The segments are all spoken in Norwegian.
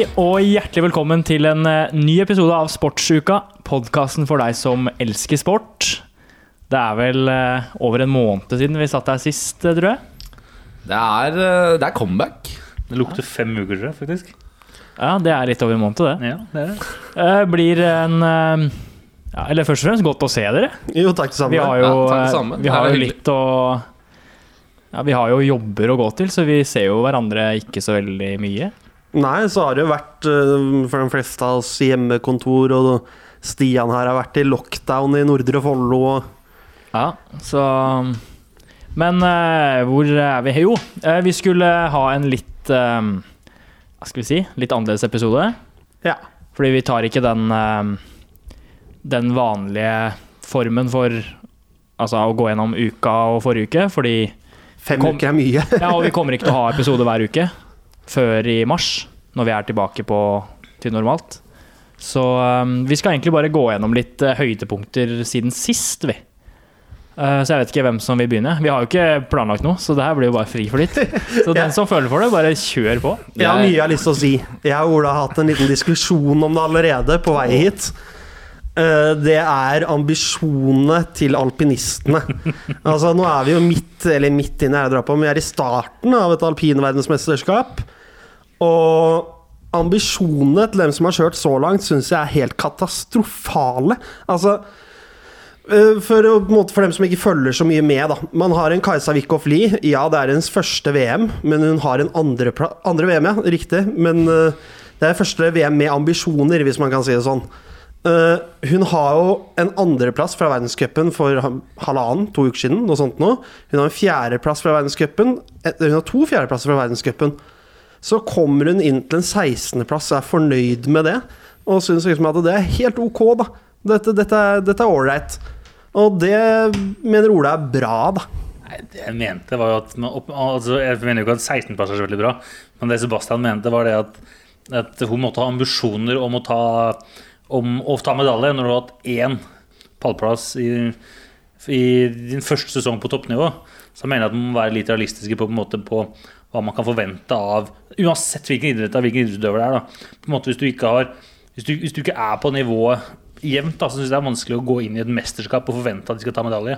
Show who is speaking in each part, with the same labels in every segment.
Speaker 1: Hei og hjertelig velkommen til en eh, ny episode av Sportsuka. Podkasten for deg som elsker sport. Det er vel eh, over en måned siden vi satt her sist, eh, tror jeg.
Speaker 2: Det er, det er comeback.
Speaker 3: Det lukter fem uker, tror jeg, faktisk.
Speaker 1: Ja, det er litt over en måned, det.
Speaker 3: Ja, det er det.
Speaker 1: Blir en ja, Eller først og fremst godt å se dere.
Speaker 4: Jo, takk det samme.
Speaker 1: Vi har jo,
Speaker 2: Ja, takk det samme.
Speaker 1: vi har jo litt å ja, Vi har jo jobber å gå til, så vi ser jo hverandre ikke så veldig mye.
Speaker 4: Nei, så har det jo vært eh, for de fleste av oss hjemmekontor, og Stian her har vært i lockdown i Nordre Follo.
Speaker 1: Ja, så Men eh, hvor er vi? Jo, eh, vi skulle ha en litt Hva skal vi si? Litt annerledes episode.
Speaker 4: Ja.
Speaker 1: Fordi vi tar ikke den Den vanlige formen for Altså å gå gjennom uka og forrige uke, fordi
Speaker 4: Fem
Speaker 1: Kom-
Speaker 4: uker er mye.
Speaker 1: Ja, og vi kommer ikke til å ha episode hver uke før i mars, når vi er tilbake på til normalt. Så um, vi skal egentlig bare gå gjennom litt uh, høydepunkter siden sist, vi. Uh, så jeg vet ikke hvem som vil begynne. Vi har jo ikke planlagt noe, så det her blir jo bare fri for litt. Så den som føler for det, bare kjør på.
Speaker 4: Jeg har mye jeg har lyst til å si. Jeg og Ola har hatt en liten diskusjon om det allerede på vei hit. Eh, Det er ambisjonene til alpinistene. Altså Nå er vi jo midt eller midt inne her jeg drar på, men vi er i starten av et alpinverdensmesterskap. Og ambisjonene til dem som har kjørt så langt, syns jeg er helt katastrofale. Altså eh, for, for dem som ikke følger så mye med, da. Man har en Kajsa Wickhoff Lie. Ja, det er hennes første VM, men hun har en andre, andre VM, ja. Riktig. Men eh, det er første VM med ambisjoner, hvis man kan si det sånn. Uh, hun har jo en andreplass fra verdenscupen for halvannen, to uker siden. Noe sånt nå. Hun har en fjerdeplass fra verdenscupen. Hun har to fjerdeplasser fra verdenscupen. Så kommer hun inn til en 16.-plass og er fornøyd med det. Og syns liksom at det er helt ok, da. Dette, dette, dette er ålreit. Og det mener Ola er bra, da.
Speaker 3: Nei, det jeg mente var jo at altså, Jeg mener jo ikke at 16-plass er så veldig bra, men det Sebastian mente, var det at, at hun måtte ha ambisjoner om å ta, om å ta medalje når du har hatt én pallplass i, i din første sesong på toppnivå. Så jeg mener at man må være litt realistiske på, på, på hva man kan forvente av Uansett hvilken idrett av hvilken idrettsutøver det er. Da. På en måte Hvis du ikke har hvis du, hvis du ikke er på nivået jevnt, da, så syns jeg det er vanskelig å gå inn i et mesterskap og forvente at de skal ta medalje.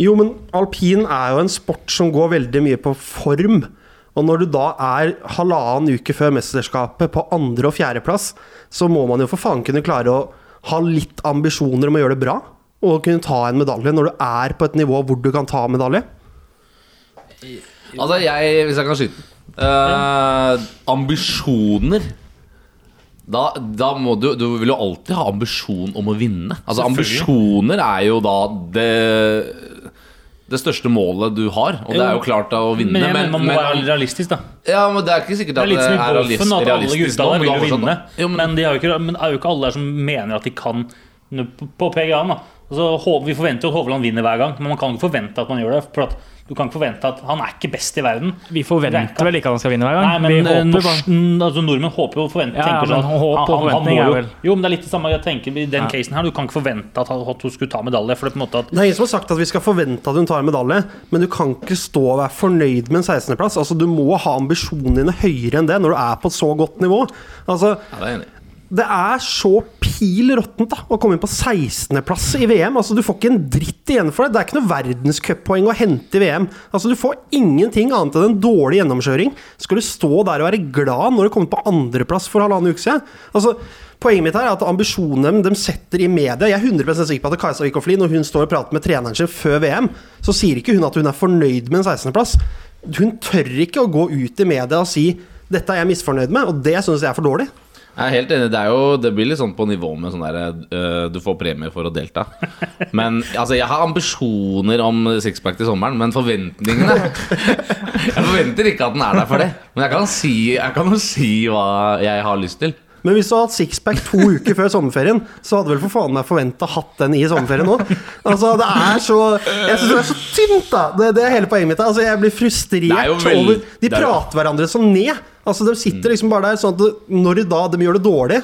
Speaker 4: Jo, men alpin er jo en sport som går veldig mye på form. Og når du da er halvannen uke før mesterskapet på andre- og fjerdeplass, så må man jo for faen kunne klare å ha litt ambisjoner om å gjøre det bra. Og kunne ta en medalje når du er på et nivå hvor du kan ta medalje.
Speaker 2: Altså, jeg, hvis jeg kan skyte Eh, Ambisjoner da, da må du Du vil jo alltid ha ambisjon om å vinne. Altså Ambisjoner er jo da det det største målet du har, og det er jo klart da å vinne.
Speaker 3: Men, men, man må være realistisk, da.
Speaker 2: ja, men det er ikke sikkert
Speaker 3: Det er i
Speaker 2: er
Speaker 3: golfen, at alle
Speaker 2: realistisk
Speaker 3: gutta der vil jo vinne.
Speaker 2: Jo, men-
Speaker 3: de det er jo ikke, men er jo ikke alle der som mener at de kan på PGA-en. da. Altså, vi forventer jo at Hovland vinner hver gang, men man kan ikke forvente at man gjør det. For at du kan ikke forvente at Han er ikke best i verden.
Speaker 1: Vi forventer vel ikke at han skal vinne hver gang? Nei,
Speaker 3: men
Speaker 1: håper
Speaker 3: altså, nordmenn håper jo forventer
Speaker 1: Ja,
Speaker 3: tenker
Speaker 1: men
Speaker 3: sånn,
Speaker 1: håp og forventning er
Speaker 3: jo-
Speaker 1: vel-
Speaker 3: Jo, men det er litt det samme jeg tenker i den
Speaker 1: Ja.
Speaker 3: casen her. Du kan ikke forvente at, at hun skulle ta medalje. For det på en måte at
Speaker 4: Det er ingen som har sagt at vi skal forvente at hun tar medalje, men du kan ikke stå og være fornøyd med en 16.-plass. Altså, du må ha ambisjonene dine høyere enn det når du er på et så godt nivå. Altså,
Speaker 2: Ja, det er enig.
Speaker 4: Det er så pil råttent å komme inn på 16.-plass i VM. Altså, Du får ikke en dritt igjen for det. Det er ikke noe verdenscuppoeng å hente i VM. Altså, Du får ingenting annet enn en dårlig gjennomkjøring. Skal du stå der og være glad når du kommer på andreplass for halvannen uke siden? Altså, Poenget mitt her er at ambisjonene de setter i media Jeg er 100% sikker på at Kajsa Wikofli, når hun står og prater med treneren sin før VM, så sier ikke hun at hun er fornøyd med en 16.-plass. Hun tør ikke å gå ut i media og si 'dette er jeg misfornøyd med', og det syns jeg er for dårlig.
Speaker 2: Jeg er helt enig. Det, er jo, det blir litt sånn på nivå med sånn der uh, Du får premie for å delta. Men altså, jeg har ambisjoner om sixpack til sommeren, men forventningene Jeg forventer ikke at den er der for det. Men jeg kan si, si hva jeg har lyst til.
Speaker 4: Men hvis du hadde hatt sixpack to uker før sommerferien, så hadde vel for faen meg forventa hatt den i sommerferien òg. Altså, det er så Jeg syns det er så tynt, da! Det, det er hele poenget mitt. Altså, jeg blir frustrert
Speaker 2: er
Speaker 4: over De
Speaker 2: er
Speaker 4: prater hverandre sånn ned. Altså, De sitter liksom bare der sånn at når de da de gjør det dårlig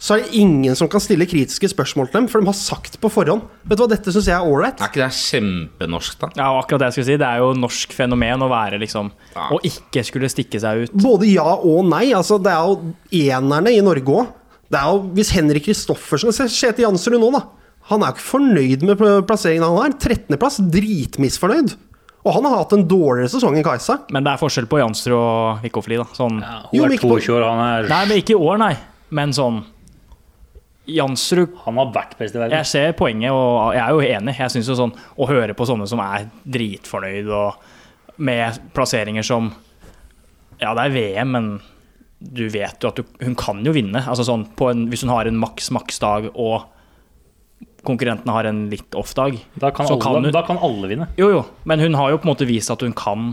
Speaker 4: så er det ingen som kan stille kritiske spørsmål til dem, for de har sagt på forhånd Vet du hva, dette syns jeg er ålreit.
Speaker 2: Er ikke det kjempenorsk, da?
Speaker 1: Ja, akkurat det jeg skulle si. Det er jo norsk fenomen å være liksom
Speaker 2: Ja.
Speaker 1: Å ikke skulle stikke seg ut.
Speaker 4: Både ja og nei. Altså, det er jo enerne i Norge òg. Hvis Henrik Kristoffersen Se Kjetil Jansrud nå, da. Han er jo ikke fornøyd med pl- plasseringen han har. 13.-plass, dritmisfornøyd. Og han har hatt en dårligere sesong enn Kajsa.
Speaker 1: Men det er forskjell på Jansrud og Wikkofli, da. Sånn
Speaker 3: Ja, hun
Speaker 4: jo,
Speaker 3: er 22 år, han er
Speaker 1: Nei, men ikke i år, nei. Men sånn Jansrud
Speaker 3: Han har vært best i verden.
Speaker 1: Jeg ser poenget, og jeg er jo enig. Jeg synes jo sånn Å høre på sånne som er dritfornøyd og med plasseringer som Ja, det er VM, men du vet jo at du, hun kan jo vinne. Altså sånn på en, Hvis hun har en maks-maks-dag og konkurrentene har en litt off-dag,
Speaker 3: Da da kan alle vinne.
Speaker 1: Jo, jo, men hun har jo på en måte vist at hun kan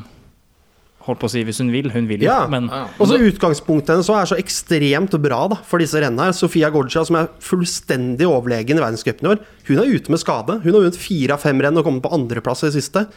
Speaker 1: Holdt på å si hvis hun vil. Hun vil jo,
Speaker 4: Ja.
Speaker 1: men
Speaker 2: Ja.
Speaker 4: Og så Utgangspunktet hennes er så ekstremt bra da, for disse rennene. her Sofia Gorgia, som er fullstendig overlegen i verdenscupen i år, hun er ute med skade. Hun har vunnet fire av fem renn og kommet på andreplass i det siste.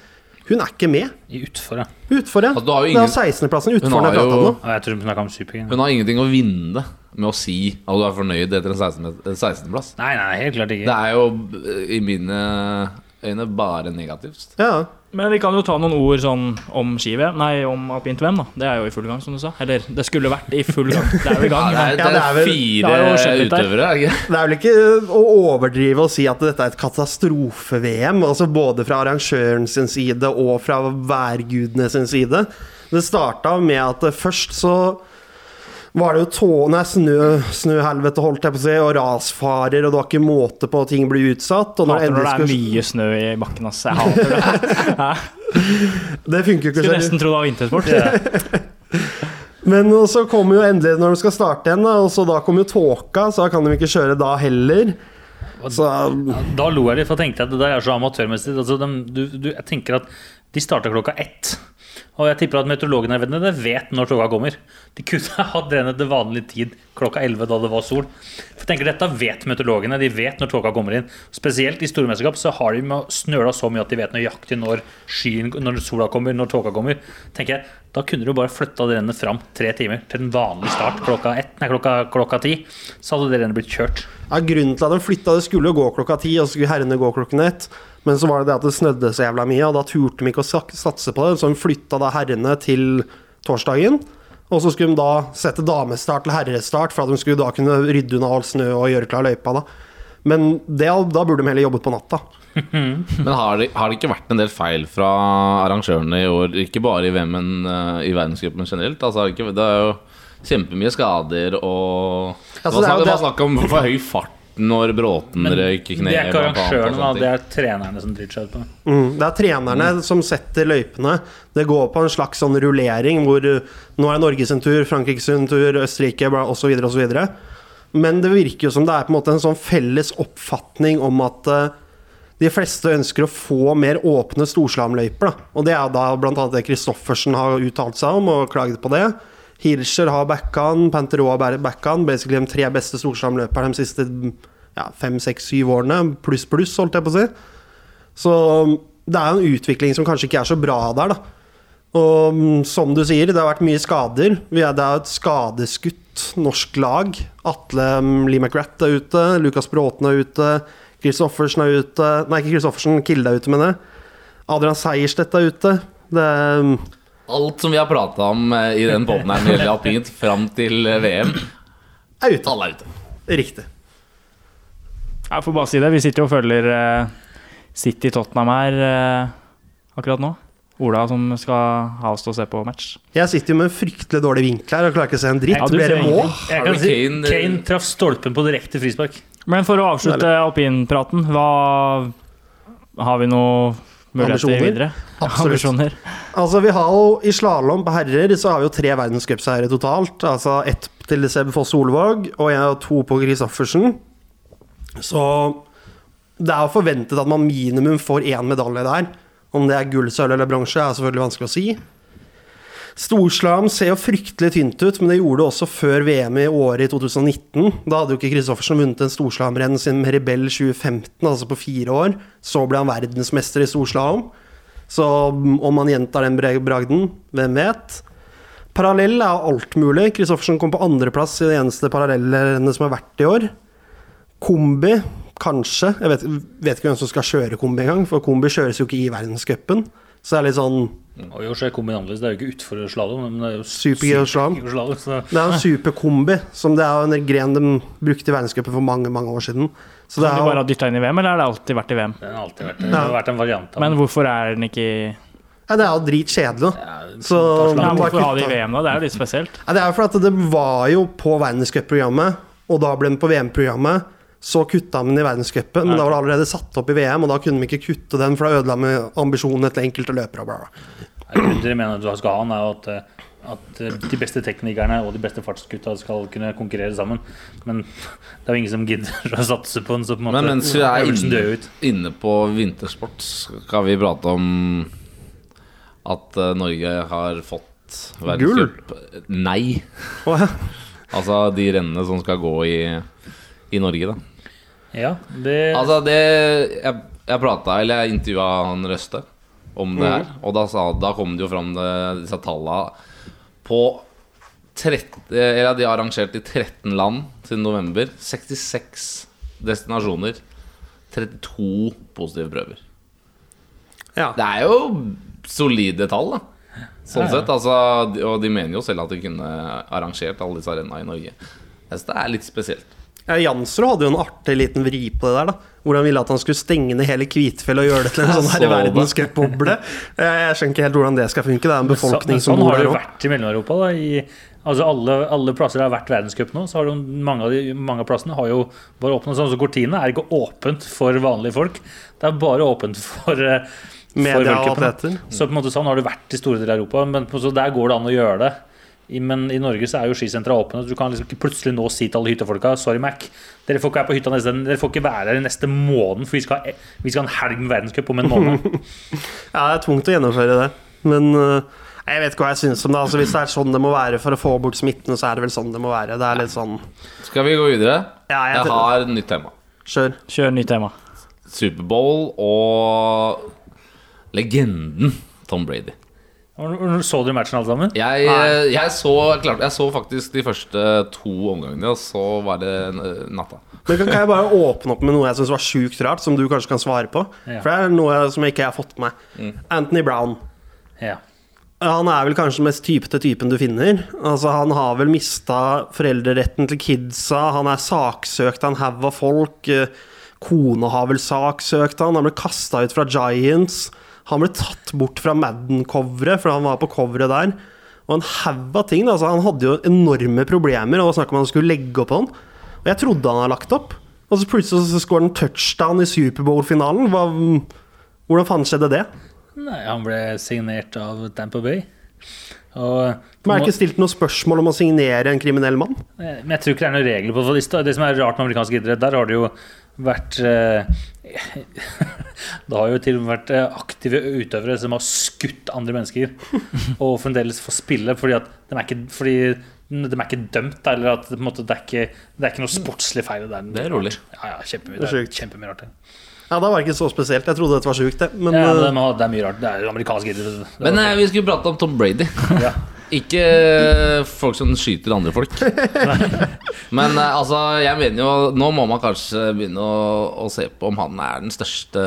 Speaker 4: Hun er ikke med.
Speaker 3: I utfor, ja.
Speaker 4: Utfor, ja.
Speaker 2: Altså, har jo
Speaker 4: Det er
Speaker 2: ingen-
Speaker 4: 16.-plassen
Speaker 2: Hun
Speaker 4: utfor
Speaker 2: har
Speaker 4: pratet om
Speaker 2: jo-
Speaker 3: Jeg tror hun snakka om Super-G.
Speaker 2: Hun har ingenting å vinne med å si at du er fornøyd etter en 16. 16.-plass.
Speaker 3: Nei, nei, helt klart ikke.
Speaker 2: Det er jo eh, i mine øyne bare negativt.
Speaker 4: Ja.
Speaker 1: Men vi kan jo ta noen ord sånn om ski-VM, nei, om alpint-VM, da. Det er jo i full gang, som du sa. Eller det skulle vært i full gang. Det er jo i gang.
Speaker 2: Ja, det er,
Speaker 4: det er vel-
Speaker 2: fire
Speaker 1: det er, der.
Speaker 2: utøvere, er ikke?
Speaker 4: Det er vel ikke å overdrive å si at dette er et katastrofe-VM, altså både fra arrangøren sin side og fra værgudene sin side. Det starta med at først så var det jo tå, nei, snø, snøhelvete, holdt jeg på å si, og rasfarer, og det var ikke måte på at ting blir utsatt. Og når
Speaker 1: Hater når det er
Speaker 4: skulle
Speaker 1: mye snø i bakken, ass. Jeg hater det. Hæ?
Speaker 4: Det funker jo ikke
Speaker 1: Skulle nesten tro det var vintersport.
Speaker 4: Men så kommer jo endelig når de skal starte igjen, da, og så da kommer jo tåka, så da kan de ikke kjøre da heller. Så
Speaker 3: Da lo jeg litt, for jeg tenkte at det der er så amatørmessig. Altså, de, du, du, jeg tenker at de starter klokka ett. Og jeg tipper at meteorologene vet- når toga kommer. De kunne hatt rennet til vanlig tid klokka 11 da det var sol. For jeg tenker Dette vet meteorologene. De vet når toga kommer inn. Spesielt i store mesterskap så har de med snøla så mye at de vet nøyaktig når, skyen, når sola kommer, når toga kommer. tenker jeg, Da kunne du bare flytta det rennet fram tre timer til den vanlige start klokka, ett, nei, klokka, klokka ti. Så hadde det rennet blitt kjørt.
Speaker 4: Ja, Grunnen til at de flytta det skulle jo gå klokka ti, og så skulle herrene gå klokken ett. Men så var det det at det snødde så jævla mye, og da turte de ikke å satse på det. Så de flytta da herrene til torsdagen. Og så skulle de da sette damestart til herrestart, for at de skulle da kunne rydde unna all snø og gjøre klar løypa. da. Men det, da burde de heller jobbet på natta.
Speaker 2: Men har det, har det ikke vært en del feil fra arrangørene i år? Ikke bare i VM, men uh, i verdenscupen generelt? Altså, det er jo kjempemye skader og
Speaker 4: Altså,
Speaker 2: Det var
Speaker 4: det
Speaker 2: snakk- det var snakk om for høy fart når Bråten røyk kneet.
Speaker 3: det er ikke arrangørene, da. Det er trenerne som driter seg ut på det.
Speaker 4: Mm, det er trenerne som setter løypene. Det går på en slags sånn rullering hvor nå er Norge sin tur, Frankrike sin tur, Østerrike osv. osv. Men det virker jo som det er på en måte en sånn felles oppfatning om at uh, de fleste ønsker å få mer åpne storslamløyper. Og det er da bl.a. det Christoffersen har uttalt seg om og klaget på det. Hirscher har backhand, Panteroa har backhand. Basically de tre beste storslamløperne de siste ja, fem, seks, syv årene. Pluss, pluss, holdt jeg på å si. Så det er jo en utvikling som kanskje ikke er så bra der, da. Og mm, som du sier, det har vært mye skader. Er, det er et skadeskutt norsk lag. Atle mm, Lee McGrath er ute, Lukas Bråten er ute, Christoffersen er ute Nei, ikke Christoffersen, Kilde er ute, mener jeg. Adrian Seierstedt er ute. Det er
Speaker 2: Alt som vi har prata om eh, i den poden her når det gjelder alpint fram til eh, VM,
Speaker 4: er ute.
Speaker 2: alle er ute.
Speaker 4: Riktig.
Speaker 1: Jeg får bare si det. Vi sitter og følger eh, City Tottenham her akkurat nå. Ola som skal ha oss til å se på match.
Speaker 4: Jeg sitter jo med en fryktelig dårlig vinkel her og klarer ikke å se en dritt.
Speaker 1: Ja,
Speaker 4: Blir det mål?
Speaker 3: Jeg kan si
Speaker 2: Kane,
Speaker 3: Kane traff stolpen på direkte frispark.
Speaker 1: Men for å avslutte alpinpraten, hva Har vi noe muligheter videre? Ambisjoner.
Speaker 4: Altså vi har jo I slalåm på herrer så har vi jo tre verdenscupseiere totalt. Altså Ett til Seb Foss Solvåg og jeg har to på Christoffersen. Så det er jo forventet at man minimum får én medalje der. Om det er gull, sølv eller bronse, er selvfølgelig vanskelig å si. Storslam ser jo fryktelig tynt ut, men det gjorde det også før VM i året i 2019. Da hadde jo ikke Kristoffersen vunnet en storslamrenn siden Rebell 2015, altså på fire år. Så ble han verdensmester i storslalåm. Så om han gjentar den bragden, hvem vet? Parallell er alt mulig. Kristoffersen kom på andreplass i det eneste parallellrennet som har vært i år. Kombi, kanskje. Jeg vet, vet ikke hvem som skal kjøre kombi engang, for kombi kjøres jo ikke i verdenscupen. Så det er litt sånn
Speaker 3: Og i så er kombin annerledes. Det er jo ikke utfor slalåm, men det er jo
Speaker 4: Super-G-slalom.
Speaker 3: så
Speaker 4: Det er en superkombi, som det er jo en gren de brukte i verdenscupen for mange mange år siden. Så det er
Speaker 1: de bare dytta inn i VM, eller har det alltid vært i VM?
Speaker 3: den har alltid vært, det har vært en variant av
Speaker 1: Men hvorfor er den ikke i
Speaker 4: ja, det er jo dritkjedelig.
Speaker 3: Ja,
Speaker 4: Så
Speaker 1: ja, Hvorfor ha det i VM, da? Det er jo litt spesielt.
Speaker 4: Ja, det er jo fordi det var jo på verdenscupprogrammet, og da ble den på VM-programmet. Så kutta de den i verdenscupen, men da var det allerede satt opp i VM, og da kunne de ikke kutte den, for da ødela de ambisjonene til enkelte løpere. Bla.
Speaker 3: Grunnen til mener at du skal ha den, er at, eh, at eh, de beste teknikerne og de beste fartsgutta skal kunne konkurrere sammen. Men det er jo ingen som gidder å satse på den. Så på en måte
Speaker 2: Men mens vi er inne, inne på vintersport, skal vi prate om at eh, Norge har fått verdenscup Nei. Altså de rennene som skal gå i, i Norge, da.
Speaker 3: Ja, det
Speaker 2: Altså det Jeg, jeg prata, eller jeg intervjua han Røste om det her, og da, sa, da kom det jo fram det, disse talla på 30, eller De har arrangert i 13 land siden november. 66 destinasjoner. 32 positive prøver.
Speaker 4: ja.
Speaker 2: Det er jo solide tall, da. Sånn
Speaker 3: Ja, ja.
Speaker 2: sett, altså, Og de mener jo selv at de kunne arrangert alle disse arenaene i Norge. Jeg synes det er litt spesielt.
Speaker 4: Ja, Jansrud hadde jo en artig liten vri på det der, da. Hvor han ville at han skulle stenge ned hele Kvitfjell og gjøre det til en sånn
Speaker 2: så det.
Speaker 4: verdenscupboble. Jeg skjønner ikke helt hvordan det skal funke. Det er en befolkning
Speaker 3: Så-
Speaker 4: som
Speaker 3: sånn
Speaker 4: bor
Speaker 3: har det
Speaker 4: Sånn
Speaker 3: jo
Speaker 4: òg.
Speaker 3: vært i Mellom-Europa. da, i- Altså alle, alle plasser det har vært verdenscup nå, så har du mange av, de, mange av plassene har jo bare åpnet sånn. Så Cortina er ikke åpent for vanlige folk. Det er bare åpent for, uh,
Speaker 4: Media og atleter.
Speaker 3: Så på en måte sånn har det vært i store deler av Europa. Men på- så der går det an å gjøre det. I, men i Norge så er jo skisentra åpne. så Du kan liksom ikke plutselig nå si til alle hyttefolka Sorry, Mac. Dere får ikke være på hytta neste Dere får ikke være her neste måned, for vi skal, ha- vi skal ha en helg med verdenscup om en måned.
Speaker 4: Ja, det er tungt å gjennomføre det. Men øh, jeg vet ikke hva jeg syns om det. Altså, hvis det er sånn det må være for å få bort smitten, så er det vel sånn det må være. Det er litt sånn
Speaker 2: Skal vi gå videre?
Speaker 4: Ja, jeg
Speaker 2: Jeg har et nytt tema.
Speaker 4: Kjør.
Speaker 1: Kjør nytt tema.
Speaker 2: Superbowl og legenden Tom Brady.
Speaker 3: Og Så dere matchen alle sammen?
Speaker 2: Jeg,
Speaker 4: Nei.
Speaker 2: jeg, så, klart, jeg så faktisk de første to omgangene, og så var det eh, natta.
Speaker 4: Men kan, kan jeg bare åpne opp med noe jeg syns var sjukt rart, som du kanskje kan svare på?
Speaker 3: Ja.
Speaker 4: For det er noe som jeg ikke har fått med meg. Anthony Brown.
Speaker 3: Ja.
Speaker 4: Han er vel kanskje den mest typete typen du finner. Altså Han har vel mista foreldreretten til kidsa. Han er saksøkt av en haug av folk. Eh, Kona har vel saksøkt han. Han ble kasta ut fra Giants. Han ble tatt bort fra Madden-coveret, for han var på coveret der. Og en haug av ting. Altså, han hadde jo enorme problemer, og det var snakk om han skulle legge opp på han. Og jeg trodde han hadde lagt opp. Og så plutselig så skåret han touchdown i Superbowl-finalen. Hvordan faen skjedde det?
Speaker 3: Nei, han ble signert av Tampa Bay. Og
Speaker 4: Men er det ikke stilt noe spørsmål om å signere en kriminell mann?
Speaker 3: Men jeg tror ikke det er noen regler på det. Det som er rart med amerikansk idrett, der har det jo vært eh, Det har jo til og med vært eh, aktive utøvere som har skutt andre mennesker, og fremdeles får spille fordi at de er ikke, fordi de er ikke dømt, eller at det, på en måte, det, er ikke, det er ikke noe sportslig feil. Det er,
Speaker 2: Det er rolig.
Speaker 3: Ja, ja, kjempemye,
Speaker 4: Det er
Speaker 3: det kjempemye rart. det.
Speaker 4: Ja, da var det ikke så spesielt. Jeg trodde dette var sjukt, det. Men,
Speaker 3: Ja, men
Speaker 4: eh,
Speaker 3: det, det er mye rart. Det er amerikansk idrett.
Speaker 2: Men vi skulle prate om Tom Brady.
Speaker 3: ja.
Speaker 2: Ikke folk som skyter andre folk. Men eh, altså, jeg mener jo Nå må man kanskje begynne å, å se på om han er den største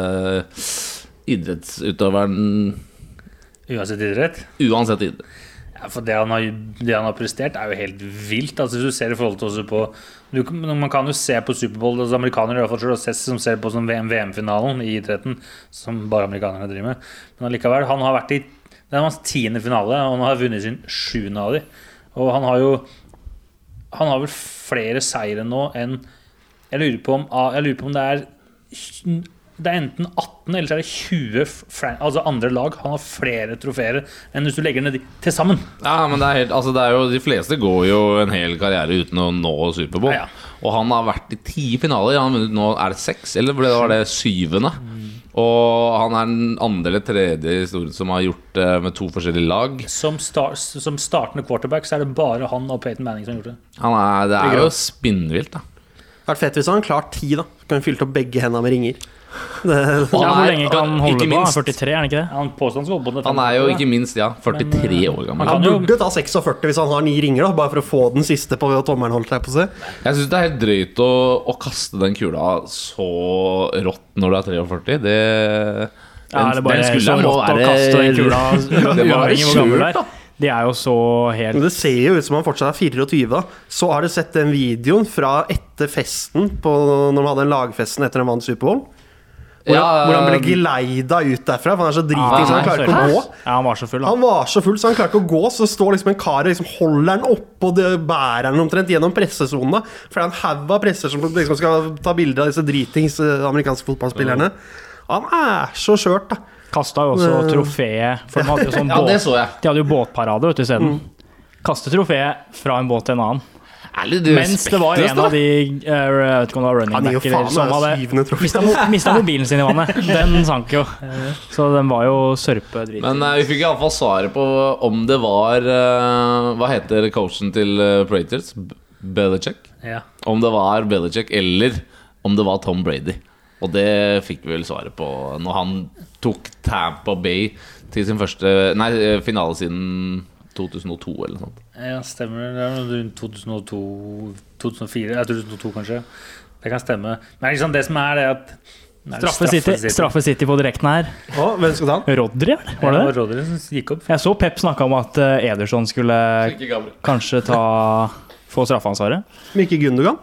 Speaker 2: idrettsutøveren
Speaker 3: Uansett idrett.
Speaker 2: uansett idrett.
Speaker 3: Ja, for det han, har, det han har prestert, er jo helt vilt. Altså, du ser i forhold til også på du, Man kan jo se på Superbowl altså, Amerikanere i hvert fall selv, som ser på som VM VM-finalen i idretten, som bare amerikanerne driver med. Men allikevel, han har vært i Det er hans tiende finale, og han har vunnet sin sjuende av de. Og han har jo Han har vel flere seire nå enn Jeg lurer på om, lurer på om det er det er enten 18 eller så er det 20 fran- altså andre lag. Han har flere trofeer enn hvis du legger ned de til sammen.
Speaker 2: Ja, men det er helt, altså det er jo, De fleste går jo en hel karriere uten å nå Superbowl.
Speaker 3: Ja, ja.
Speaker 2: Og han har vært i ti finaler. Han har vunnet nå Er det seks, eller var det syvende? Og han er den andre eller tredje i historien som har gjort det med to forskjellige lag.
Speaker 3: Som, star, som startende quarterback så er det bare han og Peyton Manning som har gjort det.
Speaker 2: Han er, det er jo spinnvilt, da.
Speaker 4: Vært fett hvis han hadde klart ti, da. Kan fylt opp begge hendene med ringer. Det,
Speaker 2: Han
Speaker 1: hvor
Speaker 2: er-
Speaker 1: lenge kan han holde på? Han er
Speaker 2: minst-
Speaker 1: 43, er han ikke det?
Speaker 3: Han påstår han skal på til
Speaker 2: Han er jo ikke minst ja, 43 år gammel.
Speaker 3: han
Speaker 4: han burde ta 46 hvis han har ni ringer, da bare for å få den siste på tommelen. holdt jeg på seg.
Speaker 2: Jeg syns det er helt drøyt å, å kaste den kula så rått når du er 43. Det
Speaker 1: Ja, eller bare så rått å kaste den kula,
Speaker 2: Det
Speaker 1: uavhengig hvor gammel du er. De er jo så helt
Speaker 4: det ser jo ut som han fortsatt er 24. da Så har du sett den videoen fra etter festen på, Når de hadde den lagfesten etter de vant Superbowl. Hvor,
Speaker 2: Ja,
Speaker 4: hvor han ble geleida ut derfra, for han er så driting så han klarer ikke å gå.
Speaker 1: Ja, han var så full, da.
Speaker 4: Han var så full, så han klarer ikke å gå. Så står liksom en kar og liksom holder han oppå og bærer han omtrent gjennom pressesonene. For det er en haug av presser som liksom skal ta bilder av disse dritings eh, amerikanske fotballspillerne. Han er så skjørt, da.
Speaker 1: Kasta jo også trofeet, for de hadde jo sånn
Speaker 2: Ja,
Speaker 1: båt,
Speaker 2: så
Speaker 1: de hadde jo båtparade vet du, isteden. Kaste trofeet fra en båt til en annen.
Speaker 2: Ærlig,
Speaker 1: Mens det var en av de eh, Jeg vet ikke om det var running
Speaker 4: Han gir jo
Speaker 1: back
Speaker 4: faen
Speaker 1: eller som hadde mista, mista mobilen sin i vannet. Den sank jo. Så den var jo sørpedrit.
Speaker 2: Men eh, vi fikk iallfall svaret på om det var eh, Hva heter coachen til uh, Praetors? Belichick?
Speaker 3: Ja.
Speaker 2: Om det var Belichick eller om det var Tom Brady. Og det fikk vi vel svaret på når han tok Tampa Bay til sin første Nei, eh, finale siden 2002 eller noe sånt.
Speaker 3: Ja, stemmer. Det er rundt 2002 2004, ja, 2002 kanskje. Det kan stemme. Men liksom det som er det at Nei,
Speaker 1: Straffe City, straffe City på direkten her.
Speaker 4: Å, hvem skal ta den?
Speaker 1: Rodri, eller? var
Speaker 3: Ja,
Speaker 1: det det?
Speaker 3: Rodri som gikk opp.
Speaker 1: Jeg så Pep snakka om at eh, Ederson skulle kanskje ta få straffeansvaret.
Speaker 4: Mikke Gundogan?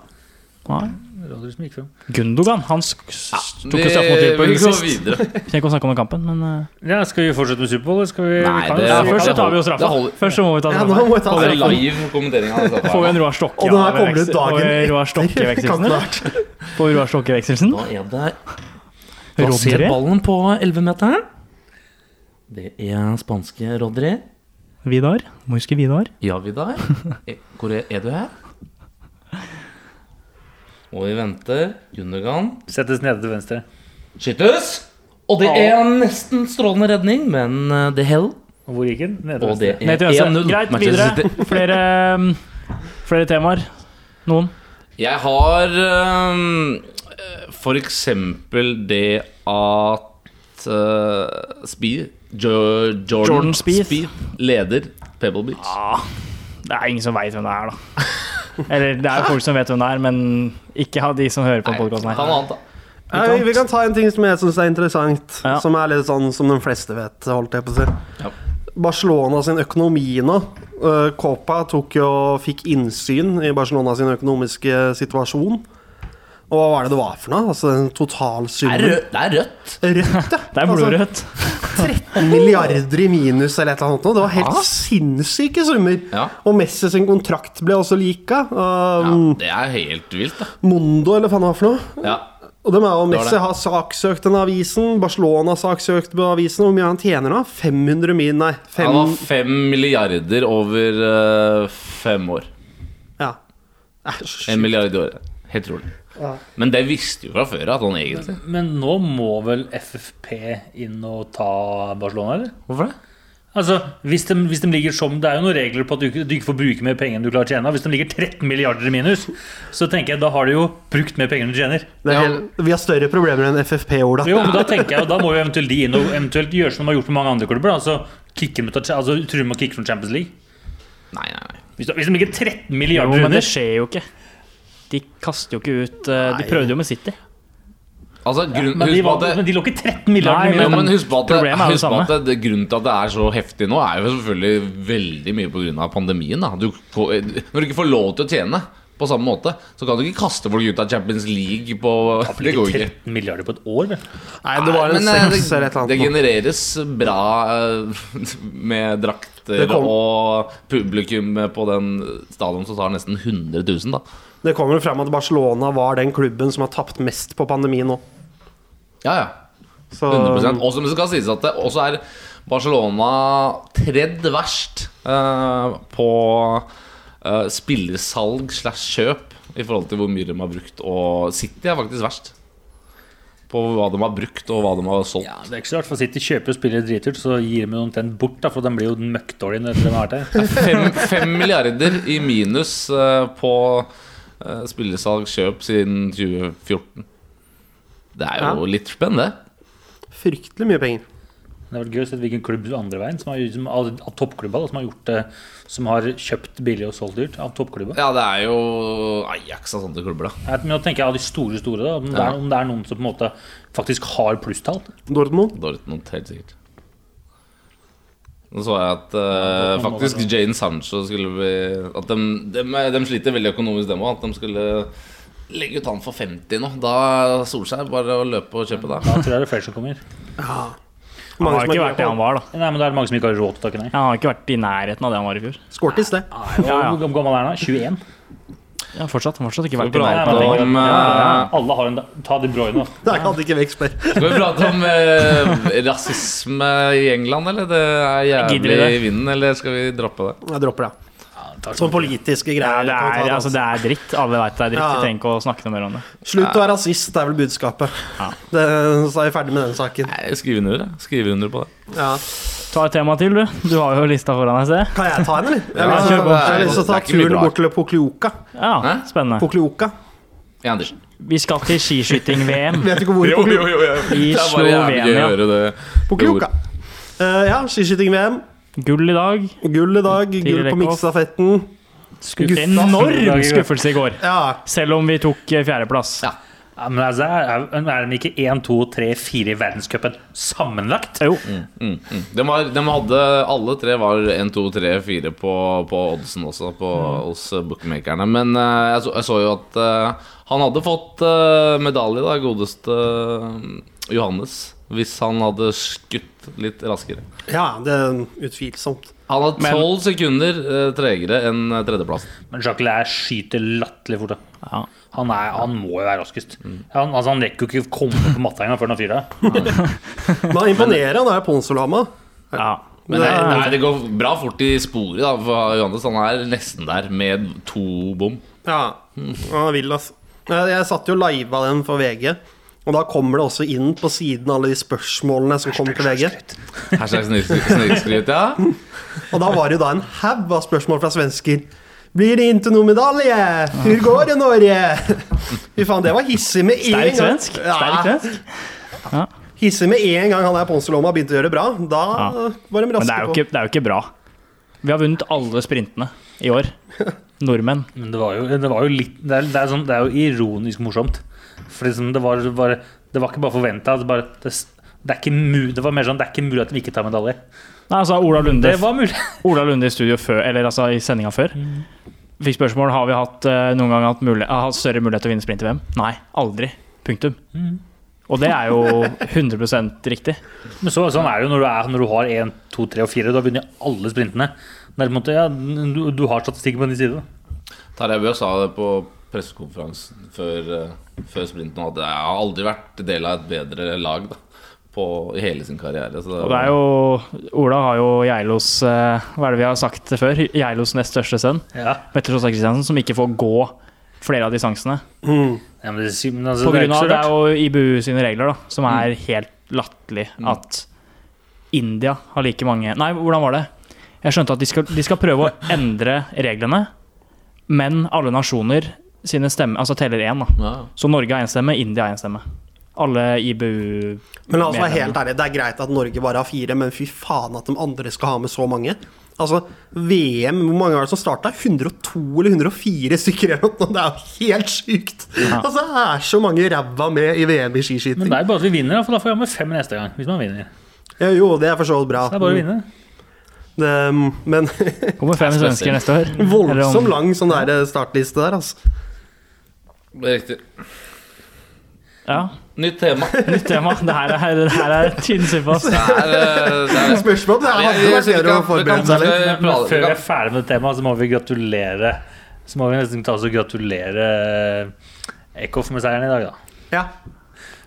Speaker 1: Nei.
Speaker 3: Rodri som gikk fram.
Speaker 1: Gundogan han tok jo straff mot
Speaker 2: vi
Speaker 1: Liverpool sist.
Speaker 2: Vi
Speaker 1: Trenger ikke å snakke om den kampen, men eh,
Speaker 3: Ja, skal vi fortsette med Superbowl, eller skal vi
Speaker 2: Nei,
Speaker 3: vi
Speaker 2: det-
Speaker 1: ja, Først så tar vi jo straffa. Først så må vi ta
Speaker 4: Ja,
Speaker 1: straffa.
Speaker 4: må vi ta
Speaker 2: live kommentering.
Speaker 1: Får vi en Roar Stokke
Speaker 4: Og den her kommer ut dagen etter.
Speaker 1: Får vi Roar Stokke-vekselsen?
Speaker 2: Da er det? Hva ser ballen på 11-meteren? Det er spanske Rodri.
Speaker 1: Vidar? Må huske Vidar.
Speaker 2: Ja, Vidar. Eh, Hvor er du her? Og vi venter. Gundergan.
Speaker 3: Settes nede til venstre.
Speaker 2: Skytes! Og det er nesten strålende redning, men eh, det hell.
Speaker 3: Og hvor gikk den? Nede til venstre.
Speaker 1: Ned til venstre. Greit, videre. Flere, um, flere temaer. Noen?
Speaker 2: Jeg har um, for eksempel det at uh, Speed jo, Jordan,
Speaker 1: Jordan Speed.
Speaker 2: leder Pebble Beach.
Speaker 1: Ah, det er ingen som veit hvem det er, da. Eller det er jo folk som vet hvem det er, men ikke ha de som hører på
Speaker 2: Nei,
Speaker 1: podkasten
Speaker 2: ta
Speaker 1: her.
Speaker 2: noe annet, da.
Speaker 4: Ja, vi- kan ta en ting som jeg syns er interessant,
Speaker 1: Ja.
Speaker 4: som er litt sånn som de fleste vet, holdt jeg på å si.
Speaker 2: Ja.
Speaker 4: Barcelona sin økonomi nå. Uh, Copa tok jo, fikk innsyn i Barcelona sin økonomiske situasjon. Og hva var det det var for noe? Altså den
Speaker 2: Det er,
Speaker 4: totalsummen?
Speaker 2: rødt, det er rødt.
Speaker 4: Rødt, ja.
Speaker 1: Det er blodrødt.
Speaker 4: 13 milliarder i minus eller et eller annet. nå. Det var helt
Speaker 2: Ja.
Speaker 4: sinnssyke summer.
Speaker 2: Ja.
Speaker 4: Og Messi sin kontrakt ble også lika.
Speaker 2: Ja,
Speaker 4: Um,
Speaker 2: det er helt vilt, da.
Speaker 4: Mondo, eller hva faen det var for noe.
Speaker 2: Ja.
Speaker 4: Og dem er jo Messi har saksøkt den avisen. Barcelona har saksøkt på avisen. Hvor mye han tjener nå? 500 min, nei. Fem,
Speaker 2: Han har 5 milliarder over uh, fem år.
Speaker 4: ja. Æsj.
Speaker 2: En milliard i året. Helt rolig.
Speaker 4: Ja.
Speaker 2: Men det visste jo fra før at han egentlig.
Speaker 3: Men nå må vel FFP inn og ta Barcelona, eller?
Speaker 2: Hvorfor det?
Speaker 3: Altså, hvis de, hvis de ligger som Det er jo noen regler på at du, du ikke får bruke mer penger enn du klarer å tjene. Hvis de ligger 13 milliarder i minus, så tenker jeg da har du jo brukt mer penger enn du tjener.
Speaker 4: Det er
Speaker 2: Ja.
Speaker 4: helt, vi har større problemer enn FFP, Ola.
Speaker 3: Jo, men Da tenker jeg, da må jo eventuelt de inn og eventuelt gjøre som de har gjort med mange andre klubber. Altså, kicke dem ut altså Tror du de må kicke fra Champions League?
Speaker 2: Nei, nei, nei.
Speaker 3: Hvis, de- hvis de ligger 13
Speaker 1: Jo, men
Speaker 3: under
Speaker 1: det skjer jo ikke. De kaster jo ikke ut eh, De
Speaker 4: Nei.
Speaker 1: prøvde jo med City.
Speaker 2: Altså, grunn,
Speaker 3: men, de
Speaker 2: husk på
Speaker 3: var,
Speaker 2: at det,
Speaker 3: men de lå ikke 13 milliarder
Speaker 1: Nei,
Speaker 2: Ja, men husk på at, det,
Speaker 1: Problemet er det
Speaker 2: husk på
Speaker 1: samme.
Speaker 2: at det, det, grunnen til at det er så heftig nå, er jo selvfølgelig veldig mye pga. pandemien. Da. Du får, når du ikke får lov til å tjene på samme måte, så kan du ikke kaste folk ut av Champions League på Det går ikke.
Speaker 3: 13 milliarder på et år, vel?
Speaker 4: Nei, det var en
Speaker 2: Men, eh,
Speaker 4: seks eller et eller
Speaker 2: det
Speaker 4: annet.
Speaker 2: genereres bra eh, med drakter
Speaker 4: Det kom-
Speaker 2: og publikum på den stadion som tar nesten 100 000, da.
Speaker 4: Det kommer jo frem at Barcelona var den klubben som har tapt mest på pandemien nå.
Speaker 2: Ja, ja.
Speaker 4: Så
Speaker 2: 100 Og som det skal sies at det også er Barcelona tredje verst eh, på eh, spillersalg slash kjøp i forhold til hvor mye de har brukt. Og City er faktisk verst på hva de har brukt og hva de har solgt.
Speaker 3: Ja, det er ikke så rart, for City kjøper og spiller dritdyrt, så gir de omtrent bort, da, for de blir jo møkkdårlige etter de har vært her.
Speaker 2: Fem, fem milliarder i minus eh, på Eh, Spillersalg, kjøp siden 2014. Det er jo
Speaker 4: Ja.
Speaker 2: litt spennende.
Speaker 4: Fryktelig mye penger.
Speaker 3: Det er vel gøy å se hvilken klubb andre veien som har, som, av, av toppklubba da, som har gjort det Som har kjøpt billig og solgt dyrt av toppklubba.
Speaker 2: Ja, det er jo Ajax og sånne klubber, da.
Speaker 3: Jeg- Men nå tenker jeg av de store, store da Om, det er, om det er noen som på en måte faktisk har plusstall.
Speaker 4: Dortmund.
Speaker 2: Dortmund, helt sikkert. Nå så jeg at
Speaker 3: uh,
Speaker 2: faktisk Jane Sancho skulle bli At de, de, de sliter veldig økonomisk, dem òg. At de skulle legge ut han for 50 nå. Da Solskjær bare å løpe og kjøpe det.
Speaker 3: Da tror jeg det er flere som kommer.
Speaker 4: Ja.
Speaker 1: Han har ikke vært det han var, da.
Speaker 3: Nei, men det er mange som ikke har råd til å takke nei.
Speaker 1: Han har ikke vært i nærheten av det han var i fjor.
Speaker 4: Skortis, det.
Speaker 1: Ja, ja.
Speaker 3: hvor gammel er han? da? 21?
Speaker 1: Ja, fortsatt, fortsatt ikke vært i nærheten av det.
Speaker 3: Ja, ja.
Speaker 2: eh,
Speaker 3: Alle har en Ta De Bruyne.
Speaker 4: Det hadde ikke vekk spør.
Speaker 2: Skal vi prate om eh, rasisme i England, eller? Det er jævlig i vinden, eller skal vi droppe det?
Speaker 4: Jeg dropper det. Sånn politiske
Speaker 1: Ja,
Speaker 4: greier.
Speaker 1: det,
Speaker 4: kan ta
Speaker 1: er, altså, det er dritt. Alle vet det er dritt.
Speaker 4: Ja.
Speaker 1: Tenk å snakke noe mer om det.
Speaker 4: Slutt å være rasist, det er vel budskapet.
Speaker 1: Ja.
Speaker 4: Det, så er vi ferdig med den saken.
Speaker 2: Nei, Skriv under. Skriv under på det.
Speaker 4: Ja.
Speaker 1: Ta et tema til, du. Du har jo lista foran deg, se.
Speaker 4: Kan jeg ta en, eller? Jeg
Speaker 2: Ja,
Speaker 4: har lyst til å-
Speaker 2: på.
Speaker 4: jeg har lyst til å ta turen bort til Poklioka.
Speaker 1: Ja,
Speaker 2: Hæ?
Speaker 1: spennende.
Speaker 4: Poklioka.
Speaker 2: Ja, Andersen.
Speaker 1: Vi skal til skiskyting-VM
Speaker 4: Vet du ikke hvor
Speaker 2: Jo, jo, jo, jo.
Speaker 1: I
Speaker 2: Det
Speaker 1: Slovenia.
Speaker 4: Poklioka. Eh, ja, skiskyting-VM.
Speaker 1: Gull i dag.
Speaker 4: Gull i dag. Gull på miksstafetten.
Speaker 1: Enorm skuffelse i går.
Speaker 4: Ja.
Speaker 1: Selv om vi tok eh, fjerdeplass.
Speaker 2: Ja.
Speaker 3: Ja, men altså, er, den de ikke 1, 2, 3, 4 i verdenscupen sammenlagt?
Speaker 1: Jo.
Speaker 2: Mm, mm. De, var, de hadde Alle tre var 1, 2, 3, 4 på, på oddsen også, på, hos eh, bookmakerne. Men uh, jeg, så, jeg så jo at uh, han hadde fått uh, medalje, da, godeste Johannes, hvis han hadde skutt litt raskere.
Speaker 4: ja, det er utvilsomt.
Speaker 2: Han
Speaker 1: Men-
Speaker 2: tolv sekunder eh, tregere enn tredjeplass.
Speaker 3: Men Jacques Lair skyter latterlig fort. da.
Speaker 1: Ja.
Speaker 3: Han, er, han må jo være raskest. Han, altså, han rekker jo ikke å komme på matta engang før han har fyrt det.
Speaker 4: Men han imponerer, han er ponsolama.
Speaker 1: ja.
Speaker 2: Men
Speaker 4: er-
Speaker 2: nei, det går bra fort i sporet, da, for Johannes han er nesten der med to bom.
Speaker 4: Ja, han er vill, altså. Jeg satt jo live av den for VG. Og da kommer det også inn på siden alle de spørsmålene som kommer til VG.
Speaker 2: Hashtag snik- snikskryt, ja.
Speaker 4: Og da var det jo da en haug av spørsmål fra svensker. Blir det ikke noe medalje? Hvor går det, Norge? Fy faen, det var hissig med en gang.
Speaker 1: svensk. Sterk svensk. Ja.
Speaker 4: Hissig med en gang han der Ponsoloma begynte å gjøre det bra. Da
Speaker 1: Ja.
Speaker 4: var de
Speaker 1: Men det er, jo ikke, det er jo ikke bra. Vi har vunnet alle sprintene i år. Nordmenn.
Speaker 3: Men det var jo, det var jo litt Det er, det er, sånn, det er jo ironisk morsomt. For liksom, det, var var, det var ikke bare forventa. Det, bare- det, det, er ikke mu- det var mer sånn Det er ikke mulig at vi ikke tar medalje.
Speaker 1: Nei, altså Ola Lunde,
Speaker 3: Det var mulig.
Speaker 1: Ola Lunde i studio før, eller altså i sendinga før. Fikk spørsmål har vi hatt eh, noen gang hatt, mulig, hatt større mulighet til å vinne sprint i VM. Nei, aldri. Punktum. Og det er jo 100% riktig.
Speaker 3: Men så, sånn er det jo når du, er, når du har 1, 2, 3 og 4. har vunnet alle sprintene. Det på en måte, ja, du, du har statistikken på din side.
Speaker 2: Terje Bø sa det på pressekonferansen før, eh, før sprinten at jeg har aldri vært del av et bedre lag da, på, i hele sin karriere. Så det,
Speaker 1: Og det er jo Ola har jo Geilos eh, Hva er det vi har sagt før? Geilos nest største sønn,
Speaker 3: Ja.
Speaker 1: Petter Sjåstad Kristiansen, som ikke får gå flere av distansene.
Speaker 4: Mm.
Speaker 3: Ja, det, altså,
Speaker 1: På grunn av det er jo IBU sine regler, da, som er helt latterlig. At India har like mange Nei, hvordan var det? Jeg skjønte at de skal, de skal prøve å endre reglene, men alle nasjoner sine stemmer Altså teller én, da.
Speaker 2: ja.
Speaker 1: Så Norge har én stemme, India har én stemme. Alle IBU
Speaker 4: Men
Speaker 1: medlemmene.
Speaker 4: helt ærlig, det er greit at Norge bare har fire, men fy faen at de andre skal ha med så mange. Altså, VM, hvor mange var det som starta? 102 eller 104 stykker eller noe? Det er jo helt sykt! Altså, det er så mange ræva med i VM i skiskyting.
Speaker 3: Men det er bare at vi vinner, for da får vi ha med fem neste gang. Hvis man vinner.
Speaker 4: Ja, jo, det er for så vidt bra.
Speaker 3: Så det er bare å vinne.
Speaker 4: Det, men
Speaker 1: Kommer fem svensker neste år.
Speaker 4: Voldsomt lang sånn der startliste der, altså.
Speaker 2: Det er riktig.
Speaker 1: Ja,
Speaker 2: Nytt tema.
Speaker 1: nytt tema. Det her er, det her er tynn.
Speaker 2: Det er, eh, det er
Speaker 4: Spørsmål det hadde vært bedre å forberede seg litt.
Speaker 2: vi
Speaker 3: Men før vi er ferdig med temaet, så må vi gratulere Så må vi nesten ta oss og gratulere Eckhoff med seieren i dag, da.
Speaker 4: Ja.